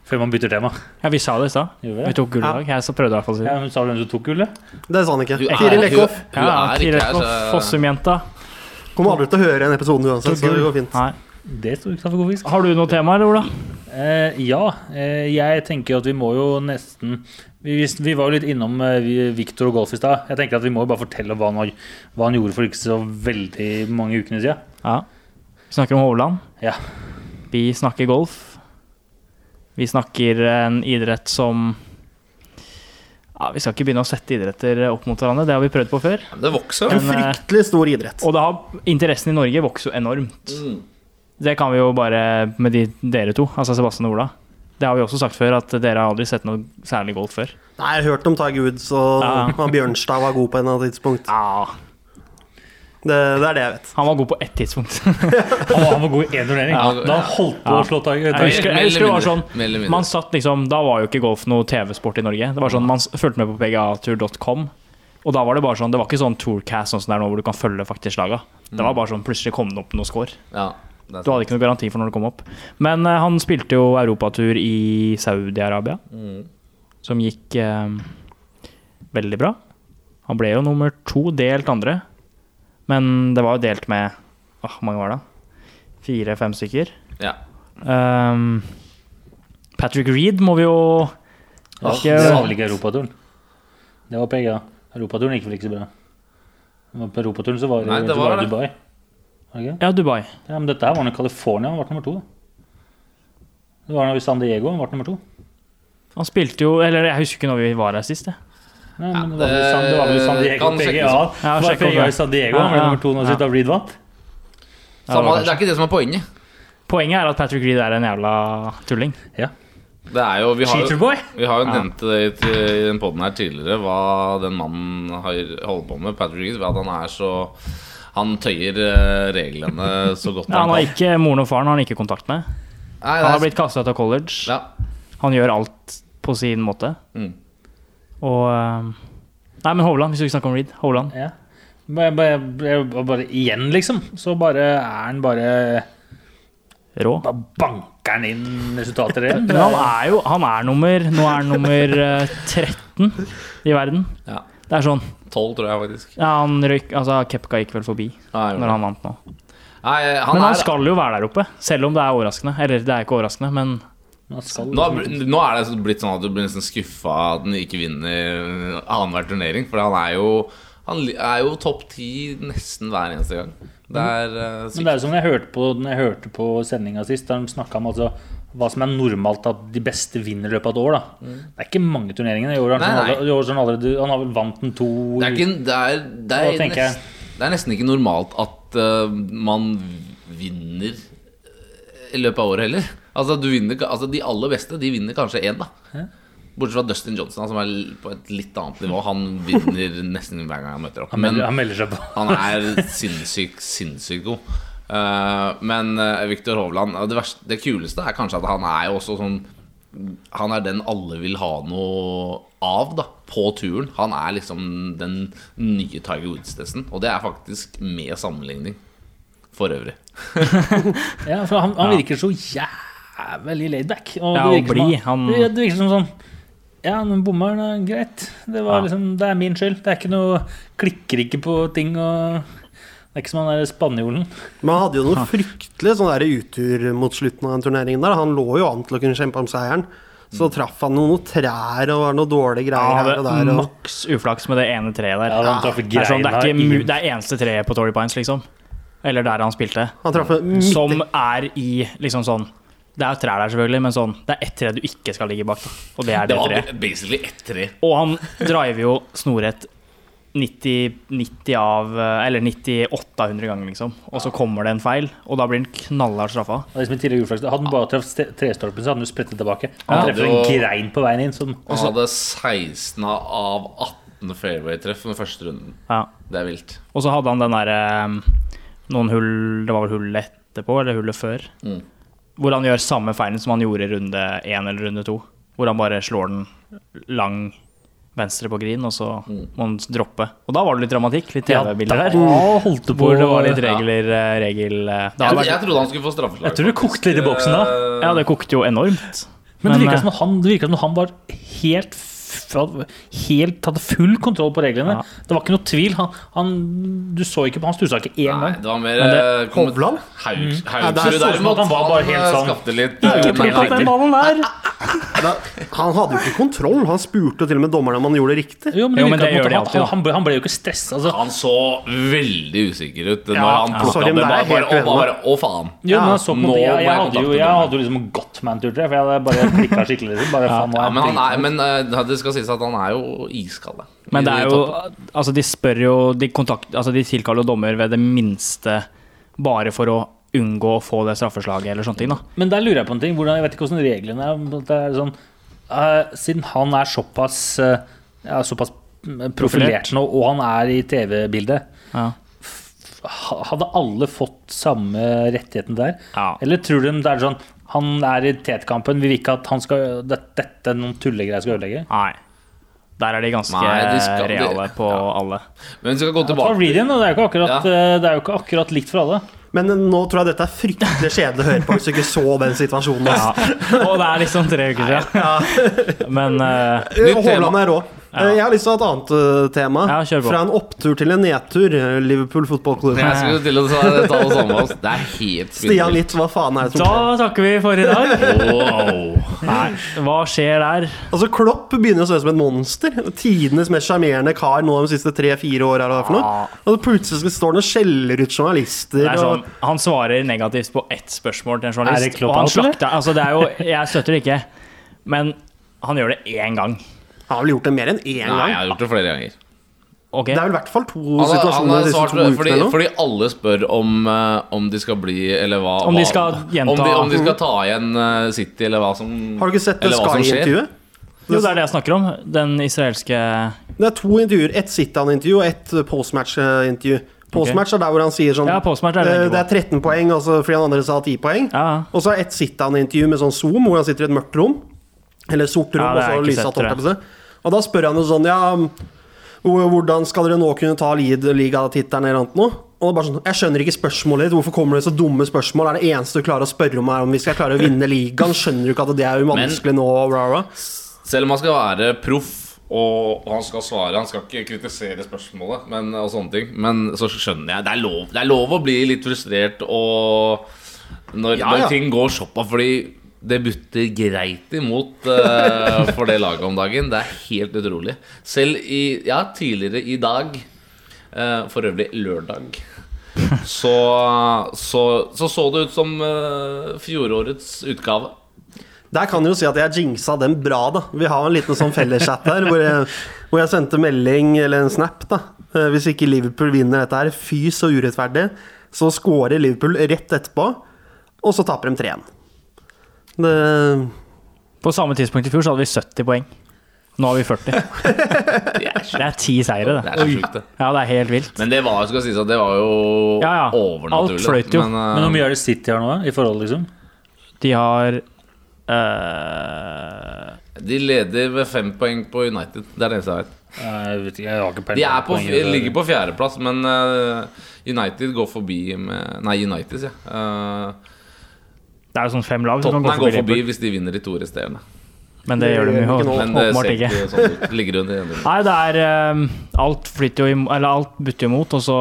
Speaker 3: Før man bytter tema.
Speaker 1: Ja, vi sa det i stad.
Speaker 3: Vi
Speaker 1: Vi tok gull i dag. Jeg så prøvde i hvert fall å si
Speaker 3: Ja,
Speaker 1: det.
Speaker 3: men Sa du hvem som tok gullet?
Speaker 4: Det sa han ikke.
Speaker 2: Er-
Speaker 4: Tiril Eckhoff.
Speaker 1: Ja,
Speaker 2: er
Speaker 1: Tiril Eckhoff, Fossum-jenta.
Speaker 4: Kommer aldri til å høre en episode uansett, så det går fint.
Speaker 1: Nei.
Speaker 3: Det står ikke god fisk.
Speaker 1: Har du noe tema, eller, Ola?
Speaker 3: Eh, ja, eh, jeg tenker at vi må jo nesten Vi, vi var jo litt innom eh, vi- Victor og golf i stad. Jeg tenker at vi må jo bare fortelle hva han, hva han gjorde for ikke så veldig mange ukene siden.
Speaker 1: Ja. Vi snakker om Hovland.
Speaker 3: Ja.
Speaker 1: Vi snakker golf. Vi snakker en idrett som ja, Vi skal ikke begynne å sette idretter opp mot hverandre, det har vi prøvd på før.
Speaker 2: Det vokser.
Speaker 4: En
Speaker 1: eh,
Speaker 4: fryktelig stor idrett.
Speaker 1: Og det har, interessen i Norge vokser jo enormt.
Speaker 2: Mm.
Speaker 1: Det kan vi jo bare med de, dere to, altså Sebastian og Ola. Det har vi også sagt før, at dere har aldri sett noe særlig golf før.
Speaker 4: Nei, jeg har hørt om Tiger Woods og
Speaker 1: Ja.
Speaker 4: og Bjørnstad var god på et eller annet tidspunkt.
Speaker 1: Ja,
Speaker 4: Det, det er det jeg vet.
Speaker 1: han var god på ett tidspunkt.
Speaker 3: Han var, han var god i én turnering.
Speaker 2: Ja.
Speaker 3: Da holdt på
Speaker 1: Ja.
Speaker 3: å slå Tiger.
Speaker 1: Jeg husker, jeg husker det var sånn. Man satt liksom Da var jo ikke golf noe TV-sport i Norge. Det var sånn Man fulgte med på pgatur.com, og da var det bare sånn Det var ikke sånn Tourcast sånn som det er nå, hvor du kan følge faktisk laga. Det var bare sånn plutselig kom det opp noen score.
Speaker 2: Ja,
Speaker 1: Du hadde ikke noe garanti for når det kom opp. Men uh, han spilte jo europatur i Saudi-Arabia,
Speaker 2: Mm.
Speaker 1: som gikk uh, veldig bra. Han ble jo nummer to, delt andre. Men det var jo delt med Åh, Hvor mange var det? Fire-fem stykker.
Speaker 2: Ja.
Speaker 1: Um, Patrick Reed må vi jo ikke-
Speaker 3: det var vel ikke europaturen. Det var PGA. Europaturen gikk vel ikke så bra. Men På europaturen så var det,
Speaker 2: Nei, det var.
Speaker 3: Dubai. Det ikke?
Speaker 1: Ja, Dubai.
Speaker 3: Ja, men dette her var nå California, han ble nummer to. Det var nå i San Diego han ble nummer to.
Speaker 1: Han spilte jo Eller jeg husker ikke når vi var her sist. jeg.
Speaker 3: Nei,
Speaker 2: Ja,
Speaker 3: men det var vel i San, det var vel San Diego PGA. Ja, det var PGA i San Diego, han ble nummer to når
Speaker 1: ja.
Speaker 3: Reed vant.
Speaker 2: Samme,
Speaker 1: det
Speaker 2: det er ikke det som er poenget.
Speaker 1: Poenget er at Patrick Reed er en jævla tulling.
Speaker 3: Ja.
Speaker 2: Det er jo, vi har
Speaker 3: Cheaterboy.
Speaker 2: vi har jo nevnt det i, i den poden her tidligere, hva den mannen har holdt på med, Patrick Reed. At han er så Han tøyer eh, reglene så godt
Speaker 1: Ja, han har ikke Moren og faren har han ikke kontakt med.
Speaker 2: Nei,
Speaker 1: Han har blitt kasta ut av college.
Speaker 2: ja.
Speaker 1: Han gjør alt på sin måte.
Speaker 2: Mm.
Speaker 1: Og um, Nei, men Hovland, hvis du ikke snakker om Reed. Hovland.
Speaker 3: Ja. Bare, bare, bare, bare igjen, liksom. Så bare er han bare
Speaker 1: Rå.
Speaker 3: Bare banker han inn resultater igjen.
Speaker 1: Men han er jo Han er nummer Nå er han nummer eh, 13 i verden.
Speaker 2: ja.
Speaker 1: Det er sånn
Speaker 2: 12, tror jeg faktisk.
Speaker 1: Ja, han røyk Altså, Kepka gikk vel forbi
Speaker 2: Nei,
Speaker 1: når han vant nå.
Speaker 2: Nei, han
Speaker 1: Men han
Speaker 2: er,
Speaker 1: skal jo være der oppe, selv om det er overraskende. Eller det er ikke overraskende, men
Speaker 2: nå, nå er det blitt sånn at du blir nesten skuffa at han ikke vinner annenhver turnering. For han er jo Han er jo topp ti nesten hver eneste gang. Det er uh,
Speaker 3: Men det er som jeg hørte på, jeg hørte på sendinga sist, da de snakka om altså, hva som er normalt at de beste vinner i løpet av et år. da Det er ikke mange turneringene. I år har han, han allerede Han har vel vant den to
Speaker 2: Det er, ikke, det er, det er, nest, det er nesten ikke normalt at uh, man vinner eh, i løpet av året heller. Altså, du vinner, altså De aller beste de vinner kanskje én, da. Bortsett fra Dustin Johnson, som er på et litt annet nivå. Han vinner nesten hver gang han møter opp.
Speaker 3: han, melder, han melder seg på.
Speaker 2: han er sinnssykt, sinnssykt god. Eh, men uh, Viktor Hovland det, verste, det kuleste er kanskje at han er jo også sånn Han er den alle vil ha noe av da på turen. Han er liksom den nye Tiger Woods-testen. Og det er faktisk med sammenligning for øvrig.
Speaker 3: Ja, for han, han virker så jævlig laidback. Og
Speaker 1: Ja,
Speaker 3: det
Speaker 1: og blid.
Speaker 3: han-
Speaker 1: Han-
Speaker 3: Det, det virker som sånn Ja, men bommeren er greit. Det, var
Speaker 1: Ja.
Speaker 3: liksom, det er min skyld. Det er ikke noe Klikker ikke på ting og Det er ikke som han der spanjolen.
Speaker 4: Men han hadde jo noe fryktelig sånn der utur mot slutten av den turneringen der. Han lå jo an til å kunne kjempe om seieren. Så traff han noen trær og var noe dårlige greier ja, her og der. Og...
Speaker 1: maks uflaks med det ene treet der.
Speaker 3: Ja, han traff
Speaker 1: Det er, sånn, det, er ikke,
Speaker 3: greina
Speaker 1: det er eneste treet på Torrey Pines, liksom. Eller der han spilte.
Speaker 4: Han traff
Speaker 1: Som er i liksom sånn Det er trær der, selvfølgelig, men sånn det er ett tre du ikke skal ligge bak. Da. Og det er
Speaker 2: Det
Speaker 1: det
Speaker 2: var
Speaker 1: treet.
Speaker 2: basically ett tre.
Speaker 1: Og han driver jo snorrett 90, 90 av Eller 98 av 100 ganger, liksom. Og så kommer det en feil, og da blir han knallhardt straffa.
Speaker 3: Det som i tidligere. Hadde han bare truffet trestolpen, så hadde han jo sprettet tilbake.
Speaker 2: Ja,
Speaker 3: Han treffer en grein på veien inn. Som,
Speaker 2: Han hadde 16 av 18 fairway-treff med første runden.
Speaker 1: Ja.
Speaker 2: Det er vilt.
Speaker 1: Og så hadde han den derre Noen hull Det var vel hullet etterpå, eller hullet før.
Speaker 2: Mm.
Speaker 1: Hvor han gjør samme feilen som han gjorde i runde én eller runde to. Hvor han bare slår den lang venstre på green, og så
Speaker 2: Mm.
Speaker 1: må han droppe. Og da var det litt dramatikk. Litt TV-bilder her.
Speaker 3: da holdt det på
Speaker 1: Hvor det var litt regler, eh, regel eh,
Speaker 2: Jeg,
Speaker 1: vært,
Speaker 2: jeg trodde han skulle få straffeslag.
Speaker 3: Jeg tror det kokte litt i boksen da.
Speaker 1: Ja, det kokte jo enormt.
Speaker 3: Men, det virka
Speaker 1: eh,
Speaker 3: som, han- det som han var helt Helt hadde full kontroll på reglene.
Speaker 1: Ja.
Speaker 3: Det var ikke noe tvil. Han, han, du så ikke på Han stussa ikke én gang.
Speaker 2: det var mer eh,
Speaker 4: Hovland?
Speaker 2: Haug-
Speaker 3: Ja, det
Speaker 2: Haugsrud
Speaker 3: som
Speaker 2: derimot.
Speaker 3: han var bare helt sånn-
Speaker 2: skapte litt
Speaker 3: Ikke
Speaker 2: eh,
Speaker 3: på
Speaker 2: den
Speaker 1: ballen der!
Speaker 4: Han hadde jo ikke kontroll. Han spurte til og med dommeren om han gjorde det riktig.
Speaker 3: Jo, men,
Speaker 1: Jo, men det gjør de alltid,
Speaker 3: han, han, ble, han ble jo ikke stressa. Altså.
Speaker 2: Han så veldig usikker ut når
Speaker 4: Ja,
Speaker 2: han plukka opp den.
Speaker 4: det er
Speaker 2: Bare, bare, å, bare, å, faen.
Speaker 3: Jo, men så på
Speaker 2: nå
Speaker 3: jeg,
Speaker 2: jeg
Speaker 3: jeg, hadde jo, jeg hadde jo liksom gått man tur, tror jeg, for jeg hadde bare klikka skikkelig. Liksom. Bare, faen,
Speaker 2: Ja, men han er, men eh, det skal sies at han er jo iskald.
Speaker 1: Men det er jo. Altså, de spør jo De, kontakt, altså, de tilkaller jo dommer ved det minste bare for å unngå å få det straffeslaget eller sånne ting, da.
Speaker 3: Men der lurer jeg på en ting. Hvordan, jeg vet ikke hvordan reglene er. Det er sånn, uh, siden han er såpass, uh, ja, såpass profilert nå, og han er i TV-bildet,
Speaker 1: Ja.
Speaker 3: hadde alle fått samme rettigheten der?
Speaker 1: Ja.
Speaker 3: Eller tror du det er sånn Han er i tetkampen, vi vil ikke at han skal, det, dette noen tullegreier skal ødelegge?
Speaker 1: Nei. Der er de ganske
Speaker 2: Nei, de skal-
Speaker 1: reale på
Speaker 2: ja.
Speaker 1: alle.
Speaker 2: Men vi skal gå tilbake.
Speaker 3: Reading. Det er jo ikke akkurat, ja. det er jo ikke akkurat likt for alle.
Speaker 4: Men nå tror jeg dette er fryktelig kjedelig å høre på hvis du ikke så den situasjonen.
Speaker 1: Ja. Og det er liksom tre uker siden. Men uh,
Speaker 4: Eh, Haaland er rå. Eh, Jeg har lyst til å ha et annet eh, tema.
Speaker 1: Ja, kjør på.
Speaker 4: Fra en opptur til en nedtur. eh, Liverpool fotballklubb.
Speaker 2: Jeg skulle til å ta, ta det samme. Det er helt
Speaker 4: Stian. Litt, hva faen er det som skjer?
Speaker 1: da takker vi for i dag.
Speaker 2: Wow.
Speaker 1: Nei, hva skjer der?
Speaker 4: Altså, Klopp begynner å se ut som et monster. Tidenes mest sjarmerende kar nå de siste tre-fire åra.
Speaker 1: Ja.
Speaker 4: Og plutselig står han og skjeller ut journalister.
Speaker 1: Er sånn,
Speaker 4: og,
Speaker 1: han svarer negativt på ett spørsmål til en journalist.
Speaker 3: Er det Klopp
Speaker 1: og han slakter altså det er jo, Jeg støtter det ikke, men han gjør det én gang.
Speaker 4: Han har vel gjort det mer enn én
Speaker 2: Nei, jeg har gjort det flere ganger.
Speaker 1: Okay.
Speaker 4: Det er vel i hvert fall to
Speaker 2: han
Speaker 4: situasjoner
Speaker 2: har svart
Speaker 4: to
Speaker 2: fordi, fordi alle spør om, eh, om de skal bli Eller hva
Speaker 1: Om de skal gjenta-
Speaker 2: om de, om de skal ta igjen eh, City, eller hva som
Speaker 4: Har du ikke sett. Sky-intervjuet?
Speaker 1: Jo, det er det jeg snakker om. Den israelske
Speaker 4: Det er to intervjuer. Ett sit-down-intervju og ett postmatch-intervju. Postmatch er der hvor han sier sånn
Speaker 1: Ja, er det
Speaker 4: eh, Det er 13 poeng, altså fordi han andre sa 10 poeng.
Speaker 1: Ja.
Speaker 4: Og så er ett sit-down-intervju med sånn Zoom, hvor han sitter i et mørkt rom. Eller sort rom,
Speaker 1: Ja,
Speaker 4: og så
Speaker 1: ikke
Speaker 4: lysatt Og da spør han jo sånn Ja, hvordan skal dere nå kunne ta ligatittelen eller annet noe? Og det er bare sånn, Jeg skjønner ikke spørsmålet ditt. Hvorfor kommer det så dumme spørsmål? Er det eneste du klarer å spørre om, er om vi skal klare å vinne ligaen? Skjønner du ikke at det er vanskelig nå? Bla, bla.
Speaker 2: Selv om han skal være proff og han skal svare Han skal ikke kritisere spørsmålet men, og sånne ting. Men så skjønner jeg Det er lov, det er lov å bli litt frustrert og når,
Speaker 4: Ja, ja.
Speaker 2: når ting går såpass. Fordi det butter greit imot uh, for det laget om dagen. Det er helt utrolig. Selv i Ja, tidligere i dag, uh, for øvrig lørdag, så så, så, så det ut som uh, fjorårets utgave.
Speaker 4: Der kan du jo si at jeg jinxa dem bra, da. Vi har en liten sånn felleschat her hvor jeg, hvor jeg sendte melding, eller en snap, da. Hvis ikke Liverpool vinner dette her, fy så urettferdig, så scorer Liverpool rett etterpå, og så taper de 3-1. Det
Speaker 1: På samme tidspunkt i fjor så hadde vi 70 poeng. Nå har vi 40.
Speaker 2: Det er
Speaker 1: Det ti seire,
Speaker 2: Det
Speaker 1: det.
Speaker 2: er så sjukt, det.
Speaker 1: Ja, det er helt vilt.
Speaker 2: Men det var, skal sies at det var jo
Speaker 1: Ja, ja.
Speaker 2: overnaturlig.
Speaker 1: Alt fløyt jo.
Speaker 2: Men, eh,
Speaker 3: Men hvor mye er det City har nå, da, i forhold, liksom?
Speaker 1: De har eh,
Speaker 2: de leder ved fem poeng på United. Det er det eneste jeg vet.
Speaker 3: Jeg vet ikke, jeg har ikke
Speaker 2: De er på,
Speaker 3: poenget.
Speaker 2: ligger på fjerdeplass, men eh, United går forbi med Nei, United, sier jeg. Uh,
Speaker 1: Det er jo sånn fem lag som
Speaker 2: Tottenham går
Speaker 1: forbi
Speaker 2: forbi hvis de vinner de to resterende.
Speaker 1: Men det gjør de jo.
Speaker 2: Men det
Speaker 1: åpenbart ikke.
Speaker 2: ikke sånn.
Speaker 1: Nei, det er um, Alt flytter jo Eller alt butter jo imot, og så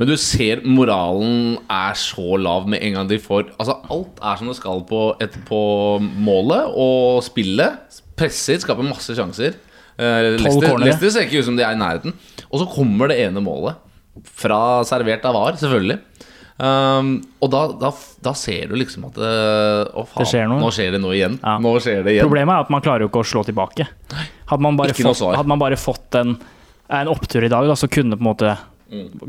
Speaker 2: Men du ser moralen er så lav med en gang de får Altså Alt er som det skal på, et, på målet og spillet. Presser, skaper masse sjanser. Uh, Leicester. Leicester ser ikke ut som de er i nærheten. Og så kommer det ene målet. Fra servert av VAR, selvfølgelig. Um, og da, da, da ser du liksom at uh, Å, faen,
Speaker 1: Det skjer
Speaker 2: nå skjer det noe igjen.
Speaker 1: Ja.
Speaker 2: Nå skjer det igjen.
Speaker 1: Problemet er at man klarer jo ikke å slå tilbake. Hadde man bare, fått, hadde man bare fått en, en opptur i dag, da, så kunne på en måte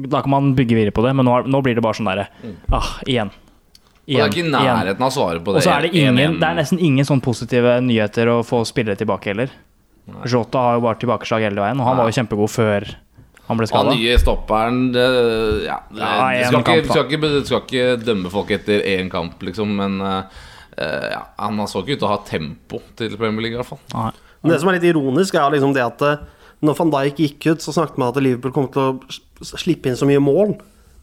Speaker 1: Da kan man bygge videre på det, men nå, nå blir det bare sånn derre ah, igjen.
Speaker 2: og det er ikke i nærheten av svaret på det.
Speaker 1: Og så er det ingen
Speaker 2: 1-1.
Speaker 1: Det er nesten ingen sånn positive nyheter å få spillere tilbake heller. Jota har jo bare tilbakeslag hele veien, og han
Speaker 2: Nei.
Speaker 1: var jo kjempegod før han ble
Speaker 2: Han nye stopperen det, ja, det,
Speaker 1: Ja,
Speaker 2: skal ikke,
Speaker 1: kamp,
Speaker 2: skal ikke, skal ikke dømme folk etter én kamp, liksom, men eh, ja, han så ikke ut til å ha tempo til Premier League, i hvert fall.
Speaker 1: Nei.
Speaker 4: Men det som er litt ironisk, er liksom det at eh, når van Dijk gikk ut, så snakket man at Liverpool kom til å slippe inn så mye mål.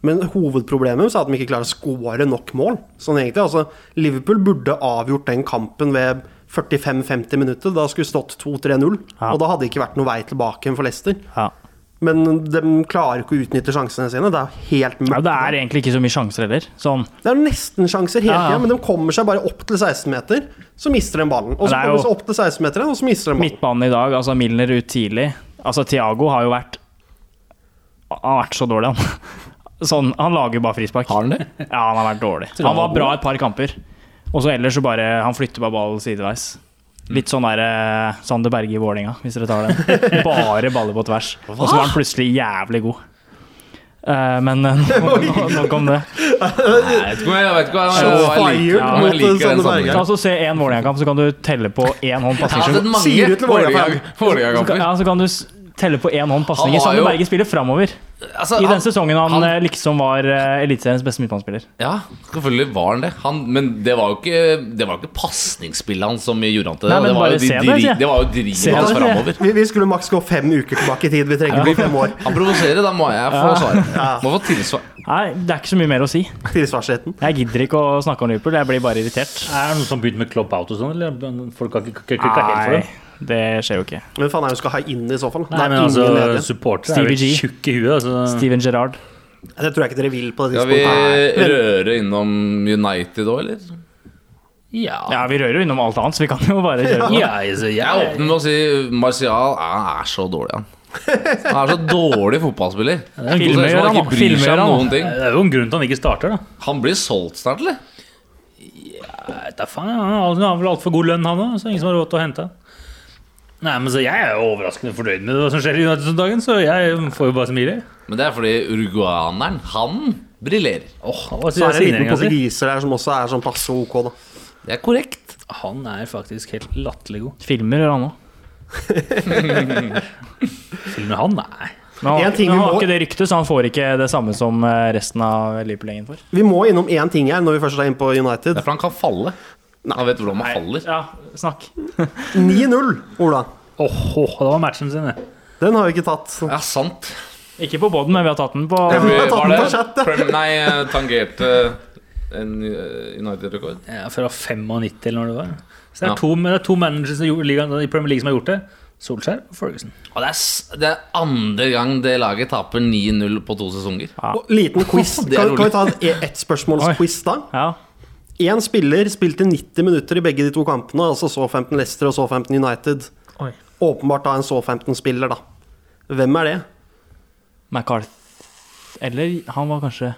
Speaker 4: Men hovedproblemet er at de ikke klarer å skåre nok mål. Sånn egentlig, altså Liverpool burde avgjort den kampen ved 45-50 minutter. Da skulle det stått 2-3-0.
Speaker 1: Ja.
Speaker 4: Og da hadde det ikke vært noe vei tilbake for Leicester.
Speaker 1: Ja.
Speaker 4: Men de klarer ikke å utnytte sjansene sine. Det er helt helt
Speaker 1: Ja, det er egentlig ikke så mye sjanser heller. Sånn.
Speaker 4: Det er nesten sjanser hele
Speaker 1: Ja, ja.
Speaker 4: tida, men de kommer seg bare opp til 16 meter. Så mister de ballen. Og så
Speaker 1: er
Speaker 4: kommer de seg opp til 16 meter igjen, og så mister de ballen.
Speaker 1: Midtbanen i dag, altså Milner ut tidlig. Altså Thiago har jo vært Han har vært så dårlig, han. Sånn, han lager bare frispark.
Speaker 2: Har han det?
Speaker 1: Ja, han har vært dårlig. Han var bra et par kamper. Og så ellers så bare Han flytter bare ball sideveis. Litt sånn der eh, Sander Berge i Vålinga, hvis dere tar den. Bare baller på tvers. Og så var han plutselig jævlig god. Eh, men eh, nå- nå- nok om det.
Speaker 2: Jeg vet ikke om jeg, jeg vet ikke jeg,
Speaker 4: Shots
Speaker 2: jeg, liker, om
Speaker 4: mot
Speaker 2: jeg liker den
Speaker 4: Sander Berge.
Speaker 2: sammenhengen.
Speaker 1: Ta så Se én Vålerenga-kamp, så kan du telle på én hånd
Speaker 2: Jeg har
Speaker 1: pasninger.
Speaker 2: sett
Speaker 4: Sier du til Vålerenga-fan?
Speaker 1: Så kan,
Speaker 2: Vålerenga-kamper.
Speaker 1: ja, så kan du s- telle på én hånd pasninger.
Speaker 2: Han
Speaker 1: Sander
Speaker 2: jo-
Speaker 1: Berge spiller framover.
Speaker 2: Altså,
Speaker 1: I
Speaker 2: han-
Speaker 1: den sesongen han,
Speaker 2: han-
Speaker 1: eh, liksom var uh, Eliteseriens beste midtbanespiller.
Speaker 2: Ja, selvfølgelig var han det. Han, men det var jo ikke Det var ikke pasningsspillet hans som gjorde han til det.
Speaker 1: Nei,
Speaker 2: det, var jo de,
Speaker 1: det,
Speaker 2: dri, det var jo drivet hans framover.
Speaker 4: Vi, vi skulle maks gå fem uker tilbake i tid. Vi trenger ja. fem år.
Speaker 2: Han provoserer, da må jeg få svar. Må få tilsvar.
Speaker 1: Nei, det er ikke så mye mer å si.
Speaker 4: Tilsvarsretten.
Speaker 1: Jeg gidder ikke å snakke om Liverpool, jeg blir bare irritert.
Speaker 3: Er det noen som begynte med club out og sånn, eller folk har ikke klikka helt for det?
Speaker 1: Det skjer jo ikke.
Speaker 4: Men faen er jo skal ha inn i så fall?
Speaker 3: Nei, men altså,
Speaker 4: support
Speaker 3: supportere er
Speaker 1: Stevie
Speaker 3: jo
Speaker 1: G.
Speaker 3: tjukke i huet. Altså.
Speaker 1: Steven Gerrard.
Speaker 4: Det tror jeg ikke dere vil på det
Speaker 2: Skal vi
Speaker 4: tidspunktet.
Speaker 2: røre innom United òg, eller?
Speaker 3: Ja.
Speaker 1: Ja, vi rører jo innom alt annet, så vi kan jo bare kjøre på.
Speaker 3: Ja, altså, jeg,
Speaker 2: er åpner med å si Martial han er så dårlig, han. Han er så dårlig fotballspiller.
Speaker 1: Filmer han,
Speaker 2: ikke bryr seg om noen ting.
Speaker 3: det er jo en grunn til han ikke starter, da.
Speaker 2: Han blir solgt snart, eller?
Speaker 3: Jeg vet da faen, Han har- vel altfor god lønn, han òg, så ingen som har råd til å hente. Nei, men så Jeg er jo overraskende fornøyd med hva som skjer i United om dagen, så jeg får jo bare smile.
Speaker 2: Men det er fordi uruguaneren, han briljerer.
Speaker 3: Åh, hva
Speaker 4: Så er det en liten portugiser der som også er sånn passe ok, da.
Speaker 2: Det er korrekt.
Speaker 3: Han er faktisk helt latterlig god.
Speaker 1: Filmer gjør han òg.
Speaker 3: Filmer han? Nei.
Speaker 1: Men han,
Speaker 4: vi
Speaker 1: han har
Speaker 4: må-
Speaker 1: ikke det ryktet, så han får ikke det samme som eh, resten av Liverpool-gjengen får.
Speaker 4: Vi må innom én ting her når vi først er inne på United.
Speaker 2: Det er for han kan falle. Han vet hvordan man faller.
Speaker 1: Ja, snakk.
Speaker 4: 9-0, Ola.
Speaker 3: Åh, det var matchen sin, det.
Speaker 4: Den har vi ikke tatt.
Speaker 2: Ja, sant.
Speaker 1: Ikke på poden, men vi har tatt den på
Speaker 4: Ja, vi har tatt den på chat, ja.
Speaker 2: Prem- Nei, eh, tangerte en eh, United-rekord.
Speaker 3: Ja, fra 95 eller når det var. Så det er
Speaker 2: Ja.
Speaker 3: to, det er to managers i Premier League som har gjort det. Solskjær og Ferguson.
Speaker 2: Og det er, det er andre gang det laget taper 9-0 på to sesonger.
Speaker 4: Og liten quiz. Kan, kan vi ta
Speaker 2: rolig.
Speaker 4: en e- ettspørsmålsquiz, da?
Speaker 1: Ja.
Speaker 4: Én spiller spilte 90 minutter i begge de to kampene, altså Southampton Leicester og Southampton United.
Speaker 1: Oi.
Speaker 4: Åpenbart da en Southampton-spiller, da. Hvem er det?
Speaker 1: McCarth Eller han var kanskje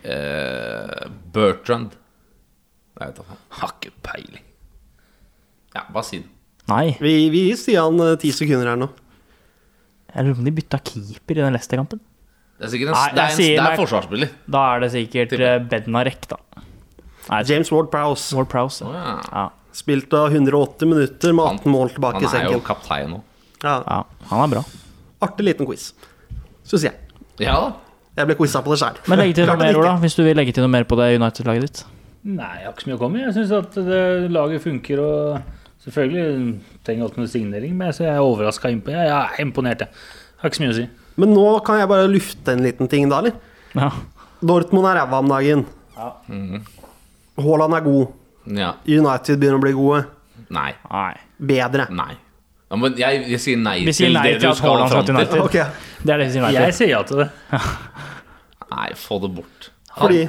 Speaker 2: Eh, Bertrand. Jeg vet ikke.
Speaker 3: Har ikke peiling.
Speaker 2: Ja, bare si det.
Speaker 1: Nei,
Speaker 4: Vi, vi sier han eh, ti sekunder her nå.
Speaker 1: jeg lurer på om de bytta keeper i den Leicester-kampen.
Speaker 2: Det er sikkert en,
Speaker 1: Nei,
Speaker 2: det er
Speaker 1: jeg
Speaker 2: en, det er forsvarsspiller.
Speaker 1: Da er det sikkert eh, Bednarek, da. Nei,
Speaker 4: James Ward-Prowse.
Speaker 1: Ward Prowse.
Speaker 2: Oh, ja.
Speaker 1: Ja.
Speaker 4: Spilt av 180 minutter med 18 mål tilbake i senken.
Speaker 2: Han er jo kaptein nå.
Speaker 4: Ja,
Speaker 1: ja, han er bra.
Speaker 4: artig liten quiz, syns jeg.
Speaker 2: Ja da.
Speaker 4: Jeg ble quiza på det sjøl.
Speaker 1: Men legg til noe mer, Ola, hvis du vil legge til noe mer på det United-laget ditt.
Speaker 3: Nei, jeg har ikke så mye å komme med. Jeg syns at det, laget funker. og Selvfølgelig trenger alt med signering, men jeg er overraska. Jeg er imponert. Jeg har ikke så mye å si.
Speaker 4: Men nå kan jeg bare lufte en liten ting, da, eller?
Speaker 1: Ja.
Speaker 4: Dortmund er ræva om dagen. Haaland er god.
Speaker 2: Ja.
Speaker 4: United begynner å bli gode.
Speaker 2: Nei.
Speaker 1: Nei.
Speaker 4: Bedre.
Speaker 2: Nei. Ja, men jeg, jeg sier nei
Speaker 1: Vi sier
Speaker 2: til
Speaker 1: nei
Speaker 2: det
Speaker 1: til
Speaker 2: du
Speaker 1: at
Speaker 2: skal
Speaker 1: Haaland
Speaker 2: fram
Speaker 1: skal til
Speaker 2: til.
Speaker 1: United.
Speaker 4: Ok,
Speaker 1: Det er det vi sier nei til.
Speaker 3: Jeg sier ja til det.
Speaker 2: Nei, få det bort.
Speaker 4: fordi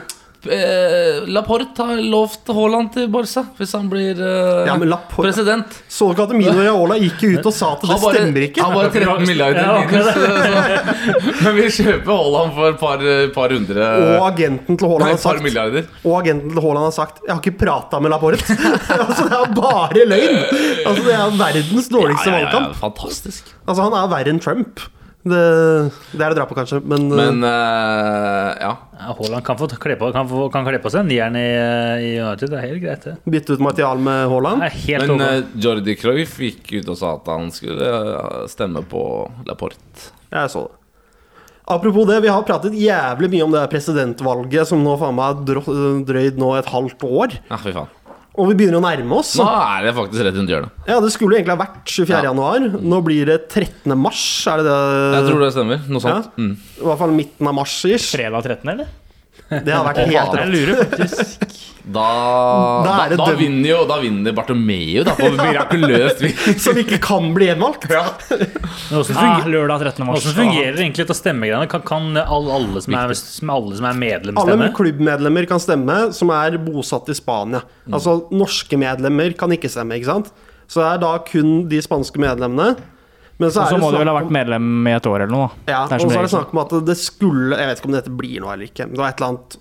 Speaker 2: eh, Laporte har lovt Haaland til Barca hvis han blir eh,
Speaker 4: Ja, men Laporte-
Speaker 2: president.
Speaker 4: Så du ikke at Mino Raola gikk ut og sa at det
Speaker 2: bare,
Speaker 4: stemmer ikke?
Speaker 2: Han bare 13 milliarder
Speaker 3: Ja,
Speaker 2: minus. så- Men vi kjøper Haaland for et par, par hundre
Speaker 4: Og agenten til Haaland har sagt
Speaker 2: milliarder.
Speaker 4: Og agenten til Haaland har sagt 'Jeg har ikke prata med Laporte'. altså, det er bare løgn! Altså, Det er verdens dårligste
Speaker 2: Ja, ja, ja,
Speaker 4: valgkamp.
Speaker 2: fantastisk.
Speaker 4: Altså, Han er verre enn Trump. Det, det er det dra på, kanskje, men,
Speaker 2: Men uh, ja.
Speaker 3: Haaland kan få kle på, kan få, kan kle på seg nieren i, i United. Det er helt greit, det.
Speaker 4: uh, bytte ut Martial med Haaland.
Speaker 3: Er
Speaker 2: Men eh, Jordi Cruyff gikk ut og sa at han skulle eh, stemme på Laporte.
Speaker 4: Jeg så det. Apropos det, vi har pratet jævlig mye om det presidentvalget som nå faen meg har drøyd nå et halvt år.
Speaker 2: Ja, fy faen.
Speaker 4: Og vi begynner å nærme oss.
Speaker 2: Nå er det faktisk rett rundt hjørnet.
Speaker 4: Ja, Det skulle egentlig ha vært 24.
Speaker 2: Ja.
Speaker 4: januar. Nå blir det 13. mars. Er det det?
Speaker 2: Jeg tror det stemmer. Noe sånt.
Speaker 4: Ja.
Speaker 2: Mm.
Speaker 4: I hvert fall midten av mars-ish.
Speaker 1: Fredag 13., eller?
Speaker 4: Det hadde vært helt
Speaker 1: Jeg lurer faktisk
Speaker 2: Da,
Speaker 4: Da
Speaker 2: da, da, vinner jo Da vinner Bartomeu, da, på mirakuløst vis.
Speaker 4: Som ikke kan bli gjenvalgt.
Speaker 3: Ja. hvordan
Speaker 1: ah,
Speaker 3: fungerer,
Speaker 1: Lørdag 13. mars.
Speaker 3: hvordan fungerer egentlig dette stemmegreiene? Kan, kan alle, alle, som er, alle som er medlem,
Speaker 4: Alle klubbmedlemmer kan stemme som er bosatt i Spania.
Speaker 1: Mm.
Speaker 4: Altså norske medlemmer kan ikke stemme, ikke sant? Så det er da kun de spanske medlemmene. Men så
Speaker 1: Og
Speaker 4: er
Speaker 1: så må du vel ha vært medlem i et år eller noe.
Speaker 4: Ja, og så er det snakk om at det skulle Jeg vet ikke om dette blir noe eller ikke. Det var et eller annet